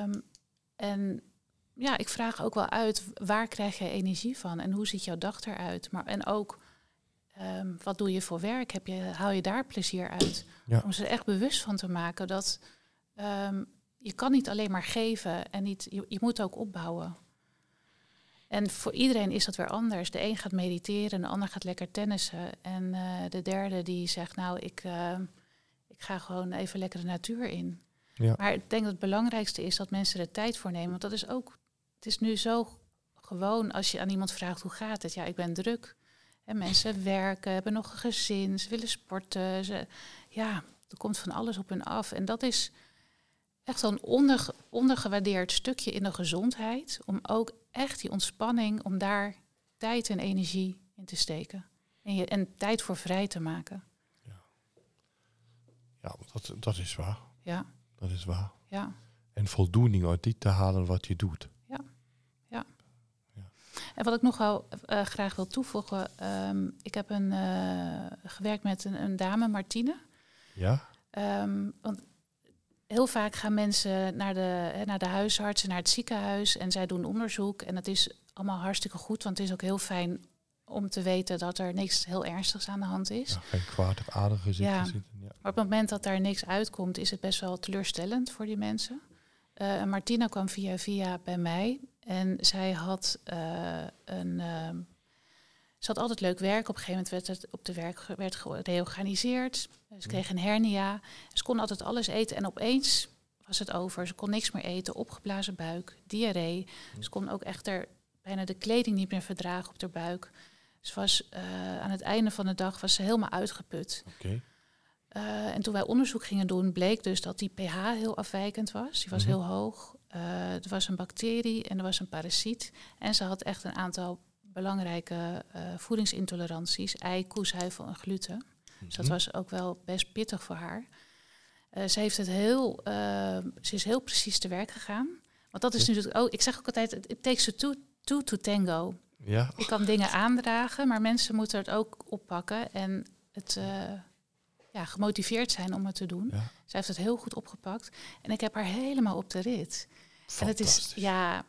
Um, en ja, ik vraag ook wel uit, waar krijg je energie van? En hoe ziet jouw dag eruit? Maar, en ook, um, wat doe je voor werk? Heb je, haal je daar plezier uit? Ja. Om ze echt bewust van te maken dat um, je kan niet alleen maar geven en niet, je, je moet ook opbouwen. En voor iedereen is dat weer anders. De een gaat mediteren, de ander gaat lekker tennissen. En uh, de derde die zegt, nou, ik, uh, ik ga gewoon even lekker de natuur in. Ja. Maar ik denk dat het belangrijkste is dat mensen er tijd voor nemen. Want dat is ook, het is nu zo gewoon als je aan iemand vraagt hoe gaat het. Ja, ik ben druk. En mensen werken, hebben nog een gezin, ze willen sporten. Ze, ja, er komt van alles op hun af. En dat is echt zo'n onder, ondergewaardeerd stukje in de gezondheid. Om ook echt die ontspanning, om daar tijd en energie in te steken. En, je, en tijd voor vrij te maken. Ja, ja dat, dat is waar. Ja. Dat is waar. Ja. En voldoening uit dit te halen wat je doet. En wat ik nog wel uh, graag wil toevoegen. Um, ik heb een, uh, gewerkt met een, een, dame, Martine. Ja. Um, want heel vaak gaan mensen naar de, naar de huisarts en naar het ziekenhuis en zij doen onderzoek. En dat is allemaal hartstikke goed, want het is ook heel fijn om te weten dat er niks heel ernstigs aan de hand is. Ja, geen kwaadaardige ziekte ja. zitten. Ja. Maar op het moment dat daar niks uitkomt, is het best wel teleurstellend voor die mensen. Uh, Martina kwam via via bij mij en zij had uh, een. Uh, ze had altijd leuk werk. Op een gegeven moment werd het op de werk werd gereorganiseerd. Ze kreeg een hernia. Ze kon altijd alles eten en opeens was het over. Ze kon niks meer eten, opgeblazen buik, diarree. Ze kon ook echt er bijna de kleding niet meer verdragen op haar buik. Ze was uh, aan het einde van de dag was ze helemaal uitgeput. Okay. Uh, en toen wij onderzoek gingen doen, bleek dus dat die pH heel afwijkend was. Die was mm -hmm. heel hoog. Uh, er was een bacterie en er was een parasiet. En ze had echt een aantal belangrijke voedingsintoleranties: ei, koeshuivel en gluten. Mm -hmm. Dus dat was ook wel best pittig voor haar. ze heeft het heel, ze is heel precies te werk gegaan. Want dat is natuurlijk ook, ik zeg ook altijd, it takes a two, two to tango. Ja. Ik kan dingen aandragen, maar mensen moeten het ook oppakken en het ja, gemotiveerd zijn om het te doen. Ja. Zij heeft het heel goed opgepakt en ik heb haar helemaal op de rit. En het is ja.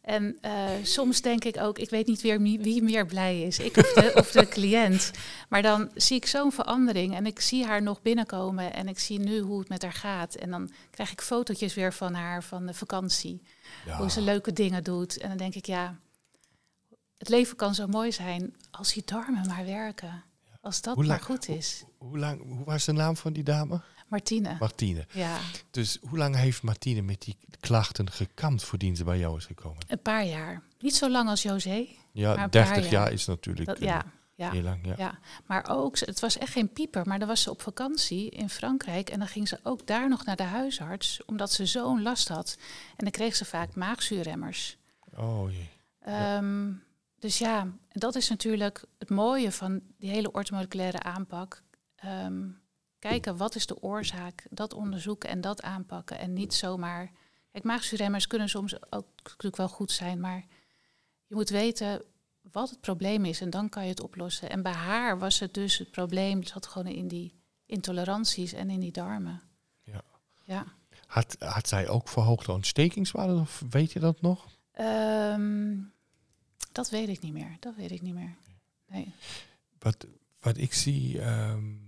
En uh, soms denk ik ook, ik weet niet weer wie, wie meer blij is, ik of de, of de cliënt. Maar dan zie ik zo'n verandering en ik zie haar nog binnenkomen en ik zie nu hoe het met haar gaat. En dan krijg ik fotootjes weer van haar van de vakantie, ja. hoe ze leuke dingen doet. En dan denk ik, ja, het leven kan zo mooi zijn als die darmen maar werken. Als dat maar goed is. Hoe, hoe, lang, hoe was de naam van die dame? Martine. Martine. Ja. Dus hoe lang heeft Martine met die klachten gekampt voordien ze bij jou is gekomen? Een paar jaar. Niet zo lang als José. Ja, 30 jaar. jaar. is natuurlijk dat, ja, ja, heel lang. Ja. ja. Maar ook, het was echt geen pieper, maar dan was ze op vakantie in Frankrijk en dan ging ze ook daar nog naar de huisarts, omdat ze zo'n last had. En dan kreeg ze vaak maagzuurremmers. Oh jee. Um, dus ja, dat is natuurlijk het mooie van die hele ortomoleculaire aanpak. Um, kijken wat is de oorzaak, dat onderzoeken en dat aanpakken. En niet zomaar. Kijk, maagzuurremmers kunnen soms ook natuurlijk wel goed zijn, maar je moet weten wat het probleem is en dan kan je het oplossen. En bij haar was het dus het probleem, zat gewoon in die intoleranties en in die darmen. Ja. ja. Had, had zij ook verhoogde ontstekingswaarden of weet je dat nog? Um, dat weet ik niet meer. Dat weet ik niet meer. Nee. Wat, wat ik zie, um, of,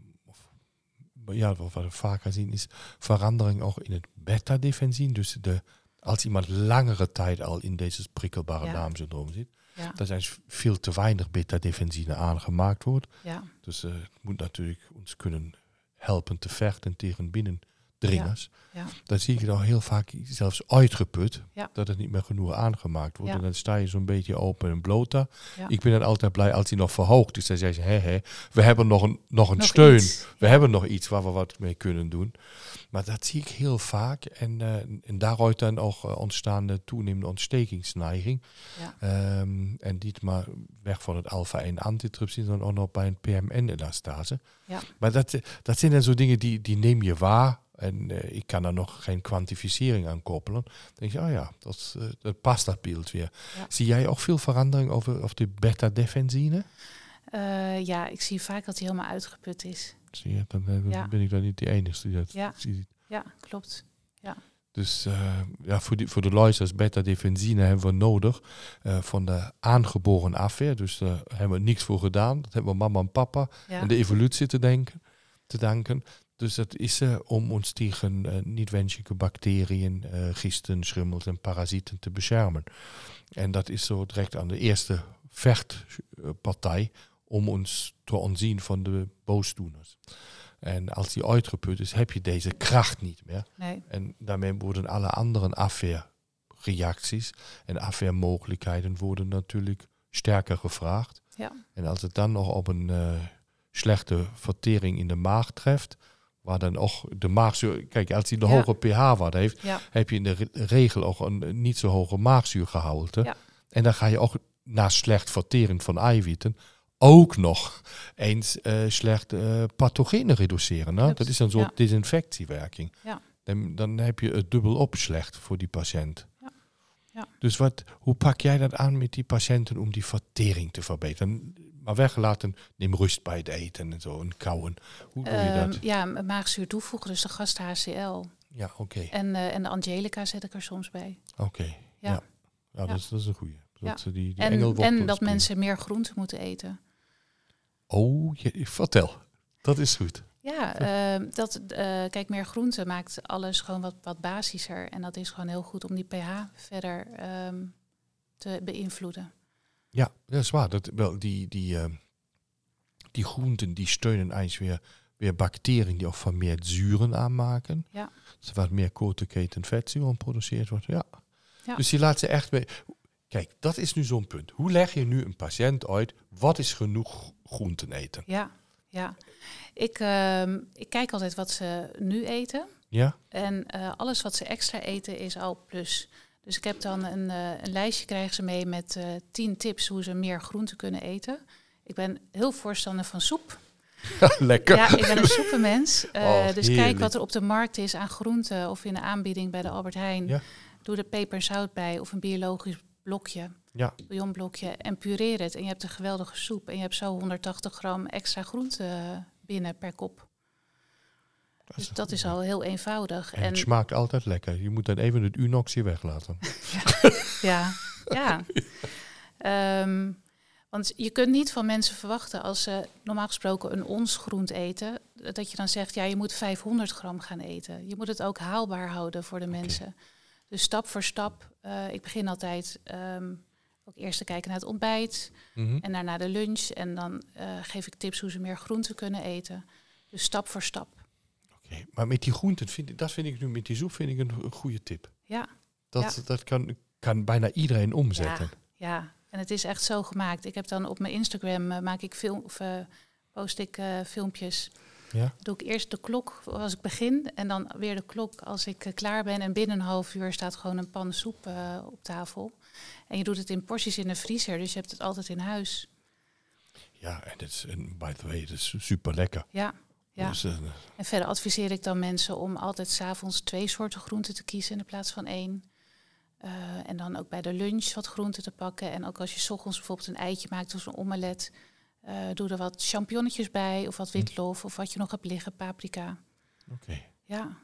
ja, wat we vaker zien, is verandering ook in het beta-defensien. Dus de, als iemand langere tijd al in deze prikkelbare ja. darmsyndroom zit, ja. dat er veel te weinig beta-defensine aangemaakt wordt. Ja. Dus uh, het moet natuurlijk ons kunnen helpen te vechten tegen binnen dringers. Ja. Dan zie ik al heel vaak zelfs uitgeput. Ja. Dat het niet meer genoeg aangemaakt wordt. Ja. En dan sta je zo'n beetje open en bloot daar. Ik ben dan altijd blij als hij nog verhoogt. Dus dan zeggen ze, hé, hé, we hebben nog een, nog een Nog steun. iets. We hebben nog iets waar we wat mee kunnen doen. Maar dat zie ik heel vaak. En, eh, en daaruit dan ook eh, ontstaan de toenemende ontstekingsneiging. Ehm, en niet maar weg van het alpha-1 antitrypsin, dan ook nog bij een PMN-elastase. Ja. Maar dat, dat zijn dan zo dingen die, die neem je waar. En eh, ik kan daar nog geen kwantificering aan koppelen. Dan denk je, oh ja, dat, eh, dat past dat beeld weer. Ja. Zie jij ook veel verandering over, over de beta-defensine? Eh, ja, ik zie vaak dat hij helemaal uitgeput is. Zie je, dan Ja. ben ik dan niet de enige die dat Ja. ziet. Ja, klopt. Dus eh, ja, voor, die, voor de luisteraars, beta-defensine hebben we nodig van de aangeboren afweer. Dus daar hebben we niks voor gedaan. Dat hebben we mama en papa Ja. en de evolutie te, denken, te danken. Dus dat is om ons tegen eh, niet-wenselijke bacteriën, eh, gisten, schimmels en parasieten te beschermen. En dat is zo direct aan de eerste vechtpartij om ons te ontzien van de boosdoeners. En als die uitgeput is, heb je deze kracht niet meer. Nee. En daarmee worden alle andere afweerreacties en afweermogelijkheden worden natuurlijk sterker gevraagd. Ja. En als het dan nog op een eh, slechte vertering in de maag treft, waar dan ook de maagzuur... Kijk, als hij de Ja. hoge pH-waarde heeft, Ja. heb je in de re- regel ook een niet zo hoge maagzuurgehalte. Ja. En dan ga je ook na slecht verteren van eiwitten ook nog eens eh, slecht eh, pathogenen reduceren. Hè? Dat is een soort desinfectiewerking. Dan, dan heb je het dubbel op slecht voor die patiënt. Dus wat, hoe pak jij dat aan met die patiënten om die vertering te verbeteren? Maar weggelaten, neem rust bij het eten en zo, en kauwen. Hoe doe je Ehm, dat? ja, maagzuur toevoegen, dus de gast HCL. Ja, oké. En, eh, en de Angelica zet ik er soms bij. Oké. Ja. Ja. Ja, Ja. Dat, is, dat is een goeie. Ja. Dat, ze die, die En, en dat mensen meer groenten moeten eten. Oh, je, vertel. Dat is goed. Ja, ehm, dat, eh, kijk, meer groente maakt alles gewoon wat, wat basischer. En dat is gewoon heel goed om die pH verder ehm, te beïnvloeden. Ja, dat is waar. Dat, wel, die, die, eh, die groenten die steunen eigenlijk weer, weer bacteriën die ook vermeerd zuren aanmaken. Ja. Dus wat meer korte keten vetzuren geproduceerd wordt. Ja. Ja. Dus die laat ze echt mee. Kijk, dat is nu zo'n punt. Hoe leg je nu een patiënt uit wat is genoeg groenten eten? Ja, ja. Ik, ehm, ik kijk altijd wat ze nu eten. Ja? En eh, alles wat ze extra eten is al plus. Dus ik heb dan een, eh, een lijstje krijgen ze mee met eh, tien tips hoe ze meer groenten kunnen eten. Ik ben heel voorstander van soep. Lekker. Ja, ik ben een soepenmens. Eh, Oh, dus kijk wat er op de markt is aan groenten of in de aanbieding bij de Albert Heijn. Ja. Doe er peper en zout bij of een biologisch blokje, Ja. bouillonblokje en pureer het. En je hebt een geweldige soep. En je hebt zo 180 gram extra groente binnen per kop. Dus dat is al heel eenvoudig. En het smaakt altijd lekker. Je moet dan even het unoxie weglaten. Ja, ja. Ehm, want je kunt niet van mensen verwachten als ze normaal gesproken een ons groente eten, dat je dan zegt, ja, je moet 500 gram gaan eten. Je moet het ook haalbaar houden voor de mensen. Dus stap voor stap. eh, ik begin altijd ehm, ook eerst te kijken naar het ontbijt Mhm. en daarna de lunch. En dan eh, geef ik tips hoe ze meer groente kunnen eten. Dus stap voor stap. Maar met die groenten, vind dat vind ik nu met die soep vind ik een, goede tip. Ja, Dat, dat kan, kan bijna iedereen omzetten. ja. En het is echt zo gemaakt. Ik heb dan op mijn Instagram eh, maak ik film of eh, post ik eh, filmpjes. Ja. Doe ik eerst de klok als ik begin en dan weer de klok als ik klaar ben. En binnen een half uur staat gewoon een pan soep op tafel. En je doet het in porties in de vriezer, dus je hebt het altijd in huis. Ja, en dat is, en by the way, dat is super lekker. Ja, ja. Dus, eh, En verder adviseer ik dan mensen om altijd s'avonds twee soorten groenten te kiezen in plaats van één. Eh, en dan ook bij de lunch wat groenten te pakken. En ook als je 's ochtends bijvoorbeeld een eitje maakt of een omelet, eh, doe er wat champignonnetjes bij of wat witlof of wat je nog hebt liggen, paprika. Oké. Ja,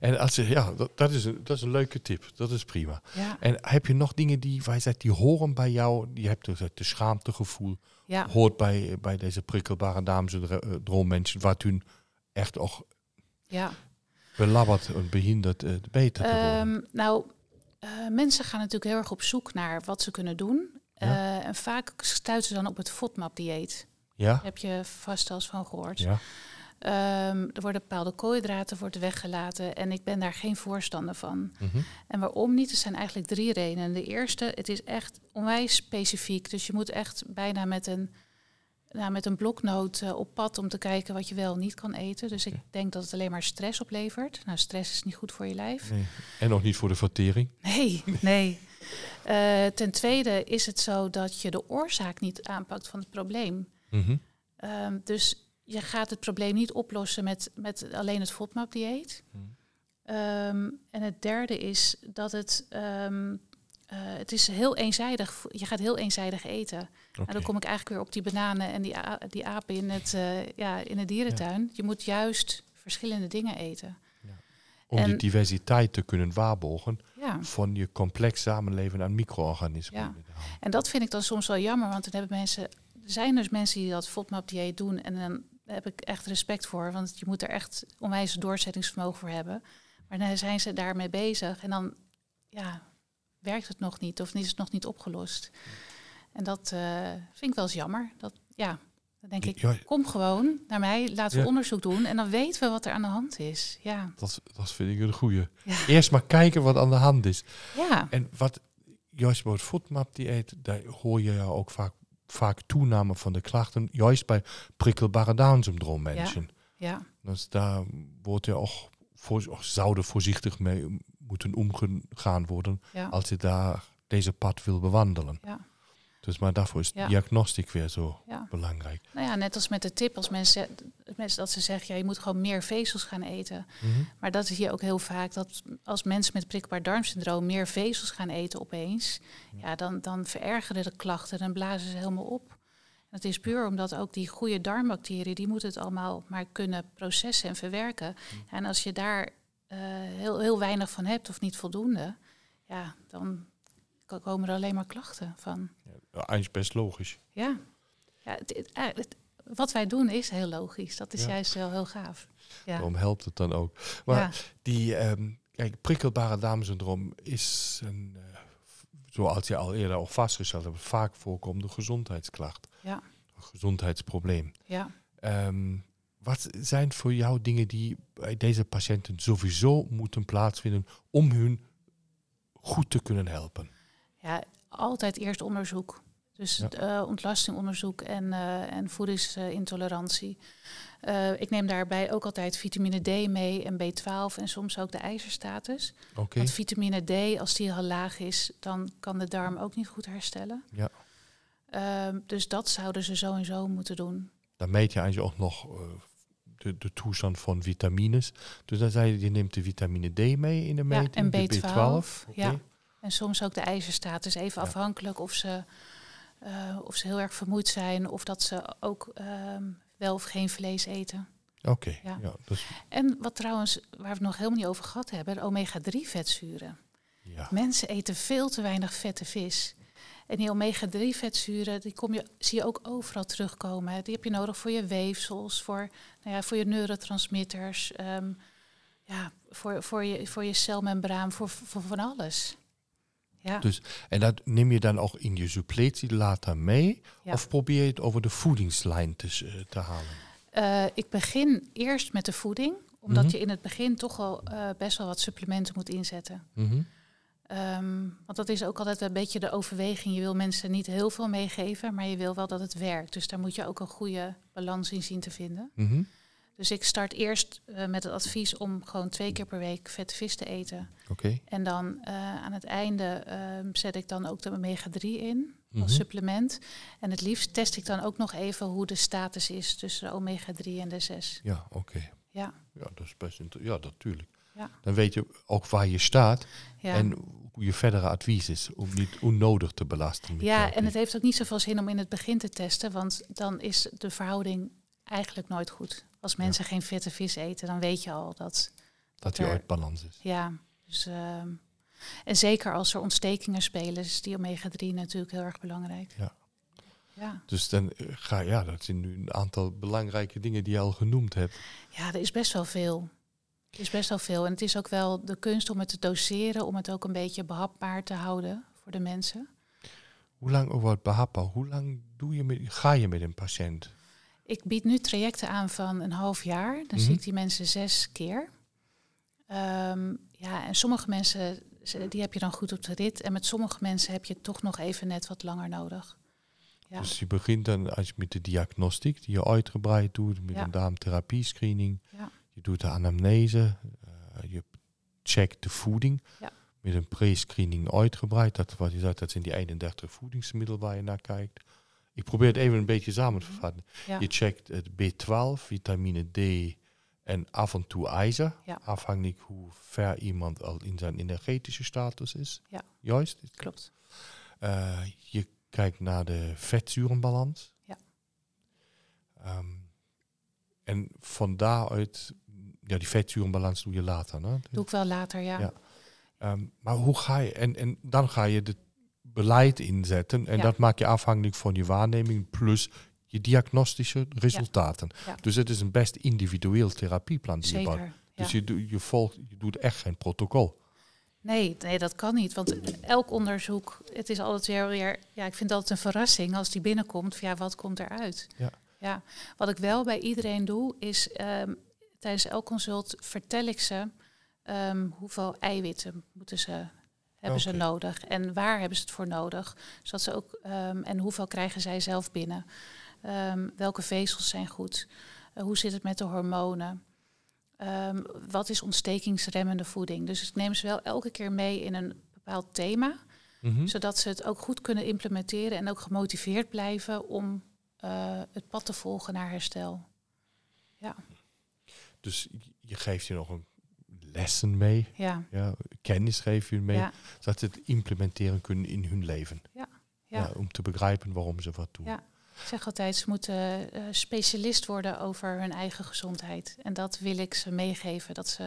En als je, ja, dat, dat, is een, dat is een leuke tip. Dat is prima. ja, En heb je nog dingen die, waar je zegt, die horen bij jou? Je hebt dus het schaamtegevoel, ja, hoort bij, bij deze prikkelbare dames en dro- eh, droommensen, wat hun echt ook ja. belabberd en behinderd eh, beter te worden. Ehm, nou, eh, mensen gaan natuurlijk heel erg op zoek naar wat ze kunnen doen. Ja. En vaak stuiten ze dan op het FODMAP-dieet. ja? Daar heb je vast wel eens van gehoord. Ja. Ehm, er worden bepaalde koolhydraten worden weggelaten en ik ben daar geen voorstander van. Mhm. En waarom niet? Er zijn eigenlijk drie redenen. De eerste, het is echt onwijs specifiek. Dus je moet echt bijna met een, nou, met een bloknoot eh, op pad om te kijken wat je wel niet kan eten. Dus ik denk dat het alleen maar stress oplevert. Nou, stress is niet goed voor je lijf. Nee. En nog niet voor de vertering. Nee, nee. Eh, ten tweede is het zo dat je de oorzaak niet aanpakt van het probleem. Mhm. Ehm, dus je gaat het probleem niet oplossen met, met alleen het FODMAP-dieet. Hmm. Ehm, en het derde is dat het, ehm, eh, het is heel eenzijdig. Je gaat heel eenzijdig eten. En dan kom ik eigenlijk weer op die bananen en die, die apen in het, eh, ja, in de dierentuin. Je moet juist verschillende dingen eten. Om die diversiteit te kunnen waarborgen Ja. van je complex samenleven aan micro-organismen. Ja. En dat vind ik dan soms wel jammer, want dan hebben mensen, er zijn dus mensen die dat FODMAP-dieet doen en dan heb ik echt respect voor, want je moet er echt onwijs doorzettingsvermogen voor hebben. Maar dan zijn ze daarmee bezig en dan ja, werkt het nog niet of is het nog niet opgelost. En dat eh, vind ik wel eens jammer. Dat, ja, dan denk ik, kom gewoon naar mij, laten we Ja. onderzoek doen en dan weten we wat er aan de hand is. Ja, dat, dat vind ik een goeie. Ja. Eerst maar kijken wat aan de hand is. ja, En wat juist bij het FODMAP-dieet, daar hoor je ja ook vaak, vaak toename van de klachten, juist bij prikkelbare Down-syndroom mensen. ja, Dus daar wordt ja ook, voor, of zou er voorzichtig mee moeten omgegaan worden ja. als je daar deze pad wil bewandelen. Ja. Dus maar daarvoor is Ja. diagnostiek weer zo ja. belangrijk. Nou ja, net als met de tip, als mensen, mensen dat ze zeggen, ja, je moet gewoon meer vezels gaan eten. Mhm. Maar dat is hier ook heel vaak, dat als mensen met prikkelbaar darmsyndroom meer vezels gaan eten opeens, ja, dan, dan verergeren de klachten en blazen ze helemaal op. En het is puur omdat ook die goede darmbacteriën, die moeten het allemaal maar kunnen processen en verwerken. En als je daar eh, heel, heel weinig van hebt of niet voldoende, ja, dan komen er alleen maar klachten van. Ja, eigenlijk best logisch. Ja, ja het, het- eh, het- wat wij doen is heel logisch. Dat is Ja. juist wel heel gaaf. Ja. Daarom helpt het dan ook. Maar ja. die ehm, kijk, prikkelbare darmsyndroom is een, f- zoals je al eerder al vastgesteld hebt, vaak voorkomende gezondheidsklacht. Ja. Een gezondheidsprobleem. ja. Ehm, wat zijn voor jou dingen die bij deze patiënten sowieso moeten plaatsvinden om hun goed te kunnen helpen? Ja, altijd eerst onderzoek. Dus Ja. eh, ontlastingonderzoek en, eh, en voedingsintolerantie. Eh, ik neem daarbij ook altijd vitamine D mee en B12 en soms ook de ijzerstatus. Oké. Want vitamine D, als die al laag is, dan kan de darm ook niet goed herstellen. Ja. Ehm, dus dat zouden ze sowieso moeten doen. Dan meet je eigenlijk ook nog de, de toestand van vitamines. Dus dan zei je, je neemt de vitamine D mee in de Ja, meting. en de B12, Oké. ja. En soms ook de ijzerstatus, even Ja. afhankelijk of ze, eh, of ze heel erg vermoeid zijn of dat ze ook ehm, wel of geen vlees eten. Oké, Ja. ja. dus, En wat trouwens, waar we het nog helemaal niet over gehad hebben, de omega-3 vetzuren. ja. Mensen eten veel te weinig vette vis. En die omega-3 vetzuren, die kom je, zie je ook overal terugkomen. hè. Die heb je nodig voor je weefsels, voor, nou ja, voor je neurotransmitters, ehm, ja, voor, voor, je, voor je celmembraan, voor, voor van alles. Ja, Dus- En dat neem je dan ook in je suppletie later mee? Ja. Of probeer je het over de voedingslijn te, eh, te halen? Eh, ik begin eerst met de voeding, omdat Mhm. je in het begin toch wel eh, best wel wat supplementen moet inzetten. Mhm. Ehm, want dat is ook altijd een beetje de overweging. Je wil mensen niet heel veel meegeven, maar je wil wel dat het werkt. Dus daar moet je ook een goede balans in zien te vinden. Mhm. Dus ik start eerst eh, met het advies om gewoon twee keer per week vette vis te eten. Oké. En dan eh, aan het einde ehm, zet ik dan ook de omega-3 in als Mhm. supplement. En het liefst test ik dan ook nog even hoe de status is tussen de omega-3 en de 6. Ja, oké. Ja, Ja, dat is best inter- Ja, natuurlijk. Ja. Dan weet je ook waar je staat ja. en hoe je verdere advies is. Om niet onnodig te belasten. Ja, therapie. en het heeft ook niet zoveel zin om in het begin te testen, want dan is de verhouding eigenlijk nooit goed. Als mensen geen vette vis eten, dan weet je al dat. dat je er- uit balans is. Ja, dus, ehm, en zeker als er ontstekingen spelen, is die omega-3 natuurlijk heel erg belangrijk. Ja. Ja. Dus dan eh, ga ja, dat zijn nu een aantal belangrijke dingen die je al genoemd hebt. ja, er is best wel veel. Er is best wel veel. En het is ook wel de kunst om het te doseren, om het ook een beetje behapbaar te houden voor de mensen. Hoe lang over het behapbaar? Hoe lang doe je met, ga je met een patiënt? Ik bied nu trajecten aan van een half jaar. Dan zie Mhm. ik die mensen zes keer. Ehm, ja, en sommige mensen, die heb je dan goed op de rit. En met sommige mensen heb je toch nog even net wat langer nodig. Ja, Dus je begint dan als je met de diagnostiek die je uitgebreid doet, met Ja. een darmtherapie screening. Ja. Je doet de anamnese, eh, je checkt de voeding. Ja. Met een pre-screening uitgebreid. Dat wat je zei, dat zijn die 31 voedingsmiddelen waar je naar kijkt. Ik probeer het even een beetje samen te vatten. ja, Je checkt het B12, vitamine D en af en toe ijzer. Ja. Afhankelijk hoe ver iemand al in zijn energetische status is. Ja. Juist. klopt. Eh, je kijkt naar de vetzurenbalans. Ja. Ehm, en van daaruit, ja, die vetzurenbalans doe je later. Hè? Doe ik wel later, ja. Ja. Ehm, maar hoe ga je, en, en dan ga je het beleid inzetten. En Ja. dat maak je afhankelijk van je waarneming plus je diagnostische resultaten. Ja. Dus het is een best individueel therapieplan die je bouwt. Dus je, je, volgt, je doet echt geen protocol. Nee, nee, dat kan niet. Want elk onderzoek, het is altijd weer, weer ja, ik vind altijd een verrassing als die binnenkomt. Van, ja, wat komt eruit? Ja. ja. Wat ik wel bij iedereen doe, is ehm, tijdens elk consult vertel ik ze ehm, hoeveel eiwitten moeten ze, hebben ze nodig en waar hebben ze het voor nodig. Zodat ze ook, ehm, en hoeveel krijgen zij zelf binnen? Ehm, welke vezels zijn goed? Eh, hoe zit het met de hormonen? Ehm, wat is ontstekingsremmende voeding? Dus ik neem ze wel elke keer mee in een bepaald thema, Mhm. zodat ze het ook goed kunnen implementeren en ook gemotiveerd blijven om eh, het pad te volgen naar herstel. Dus je geeft je nog een lessen mee. Ja, Ja, kennis geef je mee. ja, Zodat ze het implementeren kunnen in hun leven. ja. Ja, om te begrijpen waarom ze wat doen. Ja. Ik zeg altijd, ze moeten eh, specialist worden over hun eigen gezondheid. En dat wil ik ze meegeven, dat ze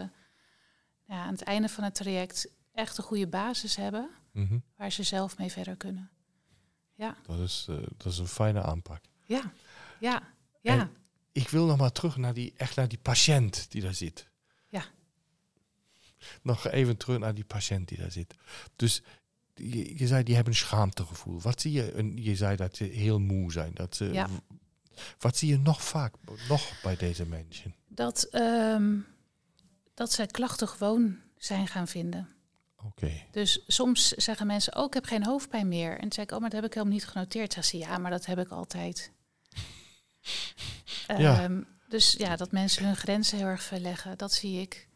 ja, aan het einde van het traject echt een goede basis hebben Mhm. waar ze zelf mee verder kunnen. Ja, dat, is, eh, dat is een fijne aanpak. ja, ja, ja. En- Ik wil nog maar terug naar die, echt naar die patiënt die daar zit. Nog even terug naar die patiënt die daar zit. Dus je, je zei, die hebben een schaamtegevoel. Wat zie je? En je zei dat ze heel moe zijn. Dat ze, Ja. Wat zie je nog vaak nog bij deze mensen? Dat, ehm, dat zij klachten gewoon zijn gaan vinden. Oké. Dus soms zeggen mensen, oh, ik heb geen hoofdpijn meer. En dan zeg ik, oh, maar dat heb ik helemaal niet genoteerd. Zeggen ze, ja, maar dat heb ik altijd. Ja. Ehm, dus ja, dat mensen hun grenzen heel erg verleggen, dat zie ik.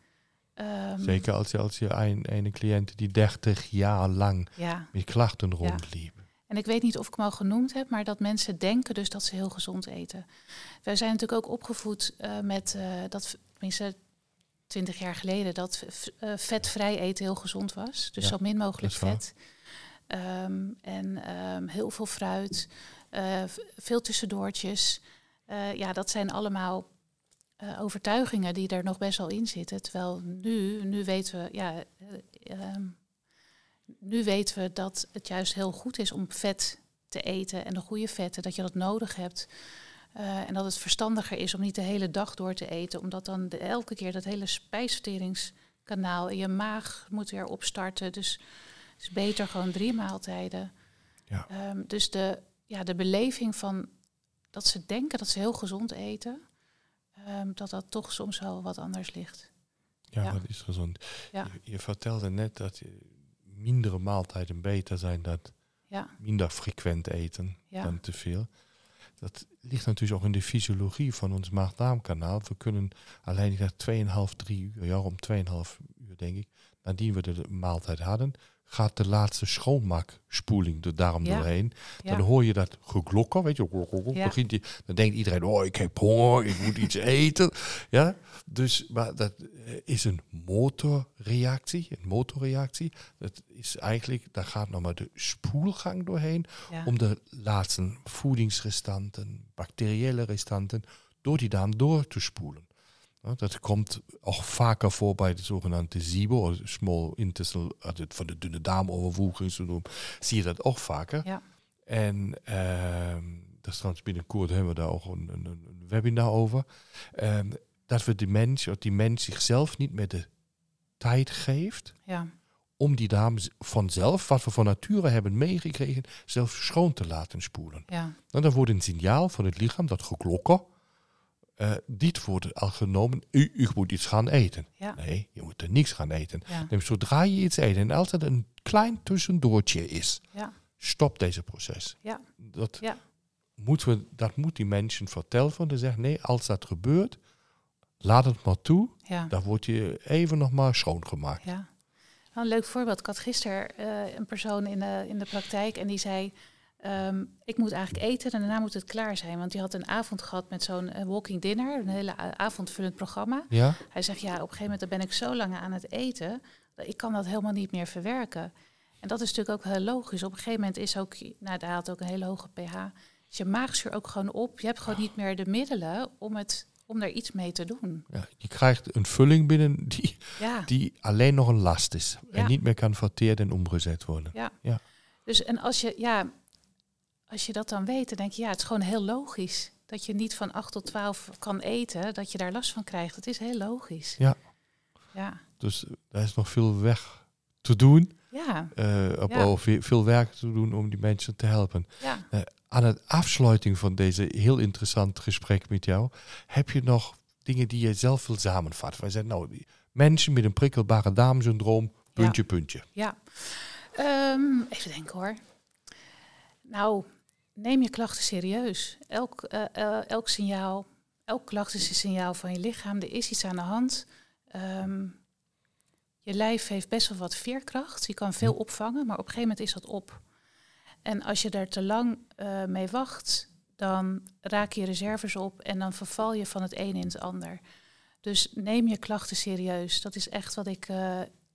Ehm, Zeker als je, als je een, een cliënt die 30 jaar lang Ja, met klachten rondliep. en ik weet niet of ik hem al genoemd heb, maar dat mensen denken dus dat ze heel gezond eten. Wij zijn natuurlijk ook opgevoed eh, met eh, dat, tenminste, 20 jaar geleden, dat eh, vetvrij eten heel gezond was. Dus Ja, zo min mogelijk vet. Ehm, en ehm, heel veel fruit, veel tussendoortjes. Ja, dat zijn allemaal eh, overtuigingen die er nog best wel in zitten. Terwijl nu, nu weten we, ja, eh, ehm, nu weten we dat het juist heel goed is om vet te eten en de goede vetten, dat je dat nodig hebt. Eh, en dat het verstandiger is om niet de hele dag door te eten, omdat dan de, elke keer dat hele spijsverteringskanaal in je maag moet weer opstarten. Dus het is beter gewoon drie maaltijden. Ja. Ehm, dus de, ja, de beleving van dat ze denken dat ze heel gezond eten, ehm, dat dat toch soms wel wat anders ligt. Ja, Ja. dat is gezond. Ja. Je, je vertelde net dat mindere maaltijden beter zijn dan Ja, minder frequent eten dan te veel. Dat ligt natuurlijk ook in de fysiologie van ons maag-darmkanaal. We kunnen alleen ik dacht 2,5, 3 uur, ja, om 2,5 uur denk ik, nadat we de maaltijd hadden, gaat de laatste schoonmaakspoeling de darm Ja. doorheen. ja. Dan hoor je dat geglokken, weet je, Ja. begint die, dan denkt iedereen, oh, ik heb honger, ik moet iets eten. Ja, dus, maar dat eh, is een motorreactie, een motorreactie. Dat is eigenlijk, daar gaat nog maar de spoelgang doorheen om de laatste voedingsrestanten, bacteriële restanten, door die darm door te spoelen. Dat komt ook vaker voor bij de zogenaamde SIBO, Small Intestinal, also de dunne darmovervoeringssyndroom, zie je dat ook vaker. Ja. En ehm, dat is trouwens binnenkort hebben we daar ook een, een, een webinar over. Ehm, dat we die mens, die mens zichzelf niet meer de tijd geeft ja. om die darm vanzelf, wat we van nature hebben meegekregen, zelf schoon te laten spoelen. ja. Nou, dan wordt een signaal van het lichaam, dat geklokken, Uh, dit wordt al genomen, u, u moet iets gaan eten. Ja. Nee, je moet er niks gaan eten. Ja. Dus zodra je iets eet en als het een klein tussendoortje is, Ja. stop deze proces. Ja. Dat, moeten we, dat moet die mensen vertellen. Van te zeggen, nee, als dat gebeurt, laat het maar toe. Dan wordt je even nog maar schoongemaakt. Ja. Wel een leuk voorbeeld. Ik had gisteren eh, een persoon in de, in de praktijk en die zei... ehm, ik moet eigenlijk eten en daarna moet het klaar zijn. Want die had een avond gehad met zo'n eh, walking dinner, een hele avondvullend programma. Ja? Hij zegt, ja, op een gegeven moment dan ben ik zo lang aan het eten... dat ik kan dat helemaal niet meer verwerken. En dat is natuurlijk ook heel logisch. Op een gegeven moment is ook, nou, daar had ook een hele hoge pH... is je maagzuur ook gewoon op. Je hebt gewoon niet meer de middelen om, het, om er iets mee te doen. ja? Je krijgt een vulling binnen die, Ja. die alleen nog een last is. En Ja. niet meer kan verteerd en omgezet worden. Dus en als je, ja, als je dat dan weet, dan denk je, ja, het is gewoon heel logisch. Dat je niet van 8 tot 12 kan eten, dat je daar last van krijgt. Het is heel logisch. Ja. Ja. Dus er is nog veel weg te doen. Ja. eh, op, Ja. veel- veel werk te doen om die mensen te helpen. Ja. Aan het afsluiting van deze heel interessant gesprek met jou, heb je nog dingen die je zelf wil samenvatten? Wij zeggen, nou, die mensen met een prikkelbare darmsyndroom, puntje, puntje. Ja. Ehm, even denken hoor. Nou, neem je klachten serieus. Elk, eh, eh, elk signaal, elk klacht is een signaal van je lichaam. Er is iets aan de hand. Ehm, je lijf heeft best wel wat veerkracht. Je kan veel opvangen, maar op een gegeven moment is dat op. En als je daar te lang eh, mee wacht, dan raak je reserves op en dan verval je van het een in het ander. Dus neem je klachten serieus. Dat is echt wat ik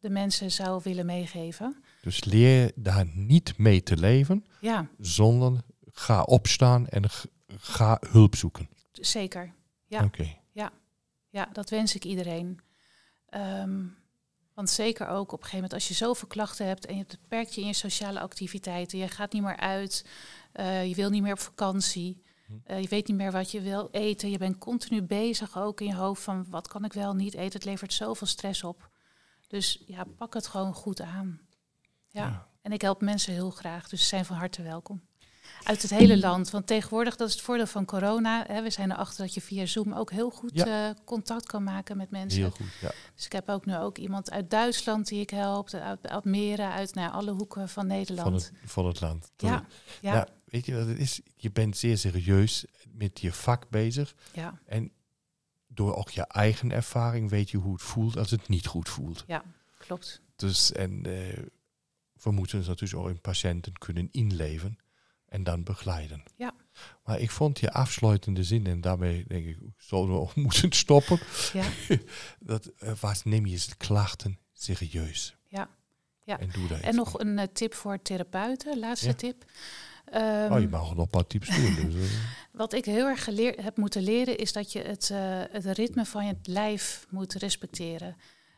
de mensen zou willen meegeven. Dus leer daar niet mee te leven, Ja, zonder ga opstaan en ga hulp zoeken. zeker. Ja. Oké. Ja, dat wens ik iedereen. Ehm, want zeker ook op een gegeven moment als je zoveel klachten hebt en je beperkt je in je sociale activiteiten, je gaat niet meer uit, eh, je wil niet meer op vakantie, eh, je weet niet meer wat je wil eten, je bent continu bezig ook in je hoofd van wat kan ik wel niet eten, het levert zoveel stress op. Dus ja, pak het gewoon goed aan. Ja. Ja. En ik help mensen heel graag, dus ze zijn van harte welkom. Uit het hele land. Want tegenwoordig, dat is het voordeel van corona. Hè, we zijn erachter dat je via Zoom ook heel goed Ja. eh, contact kan maken met mensen. Heel goed. Ja. Dus ik heb ook nu ook iemand uit Duitsland die ik help. Uit Almere, uit nou, alle hoeken van Nederland. Van, het, van het land. ja, ja, Ja, weet je wat het is? Je bent zeer serieus met je vak bezig. ja, En door ook je eigen ervaring weet je hoe het voelt als het niet goed voelt. klopt. Dus en eh, we moeten ons natuurlijk ook in patiënten kunnen inleven en dan begeleiden. Ja. Maar ik vond je afsluitende zin, en daarmee denk ik, zouden we moeten stoppen. Ja, Dat eh, was, neem je klachten serieus. Ja. Ja. En doe daar en nog een eh, tip voor therapeuten, laatste Ja. tip. Ehm, oh, je mag nog een paar tips doen. Dus, eh, Wat ik heel erg geleerd heb moeten leren, is dat je het, het ritme van je lijf moet respecteren.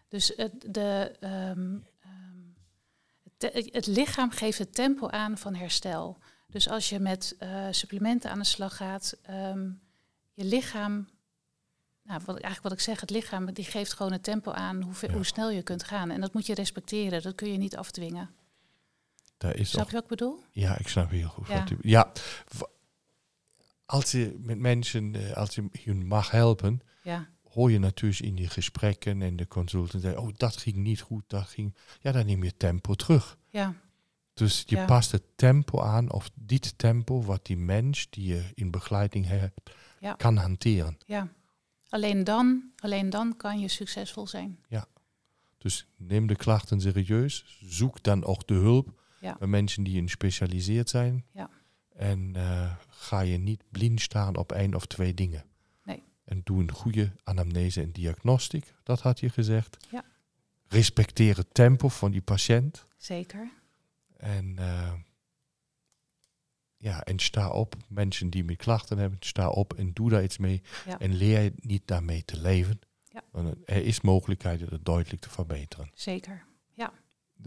Dus het, de, ehm, ehm, het lichaam geeft het tempo aan van herstel. Dus als je met eh, supplementen aan de slag gaat, ehm, je lichaam, nou, wat, eigenlijk wat ik zeg, het lichaam die geeft gewoon het tempo aan hoe, Ja. hoe snel je kunt gaan. En dat moet je respecteren, dat kun je niet afdwingen. daar is Snap ook je wat ik bedoel? Ja, ik snap heel goed. Ja. wat u- ja, als je met mensen, eh, als je hun mag helpen, Ja, hoor je natuurlijk in die gesprekken en de consultant zeggen, oh, dat ging niet goed, dat ging... Ja, dan neem je tempo terug. ja, Dus je Ja. past het tempo aan, of dit tempo wat die mens die je in begeleiding hebt, Ja. kan hanteren. ja. Alleen dan, alleen dan kan je succesvol zijn. Dus neem de klachten serieus, zoek dan ook de hulp Ja. bij mensen die in specialiseerd zijn. Ja. En eh, ga je niet blind staan op één of twee dingen. Nee. En doe een goede anamnese en diagnostiek, dat had je gezegd. Ja. Respecteer het tempo van die patiënt. Zeker. En, eh, ja, en sta op, mensen die met klachten hebben, sta op en doe daar iets mee. Ja. En leer niet daarmee te leven. Ja. Want er is mogelijkheid om het duidelijk te verbeteren. Zeker.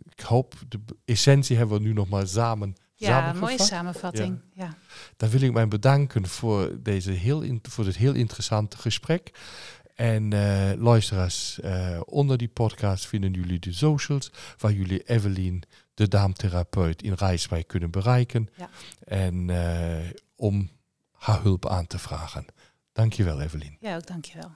Ik hoop, de essentie hebben we nu nog maar samen Ja, mooie samenvatting. Ja. Dan wil ik mij bedanken voor, deze heel in- voor dit heel interessante gesprek. En eh, luisteraars, eh, onder die podcast vinden jullie de socials, waar jullie Evelien, de daamtherapeut in Rijswijk, kunnen bereiken. Ja. En eh, om haar hulp aan te vragen. Dankjewel, Evelien. Ja, ook dankjewel.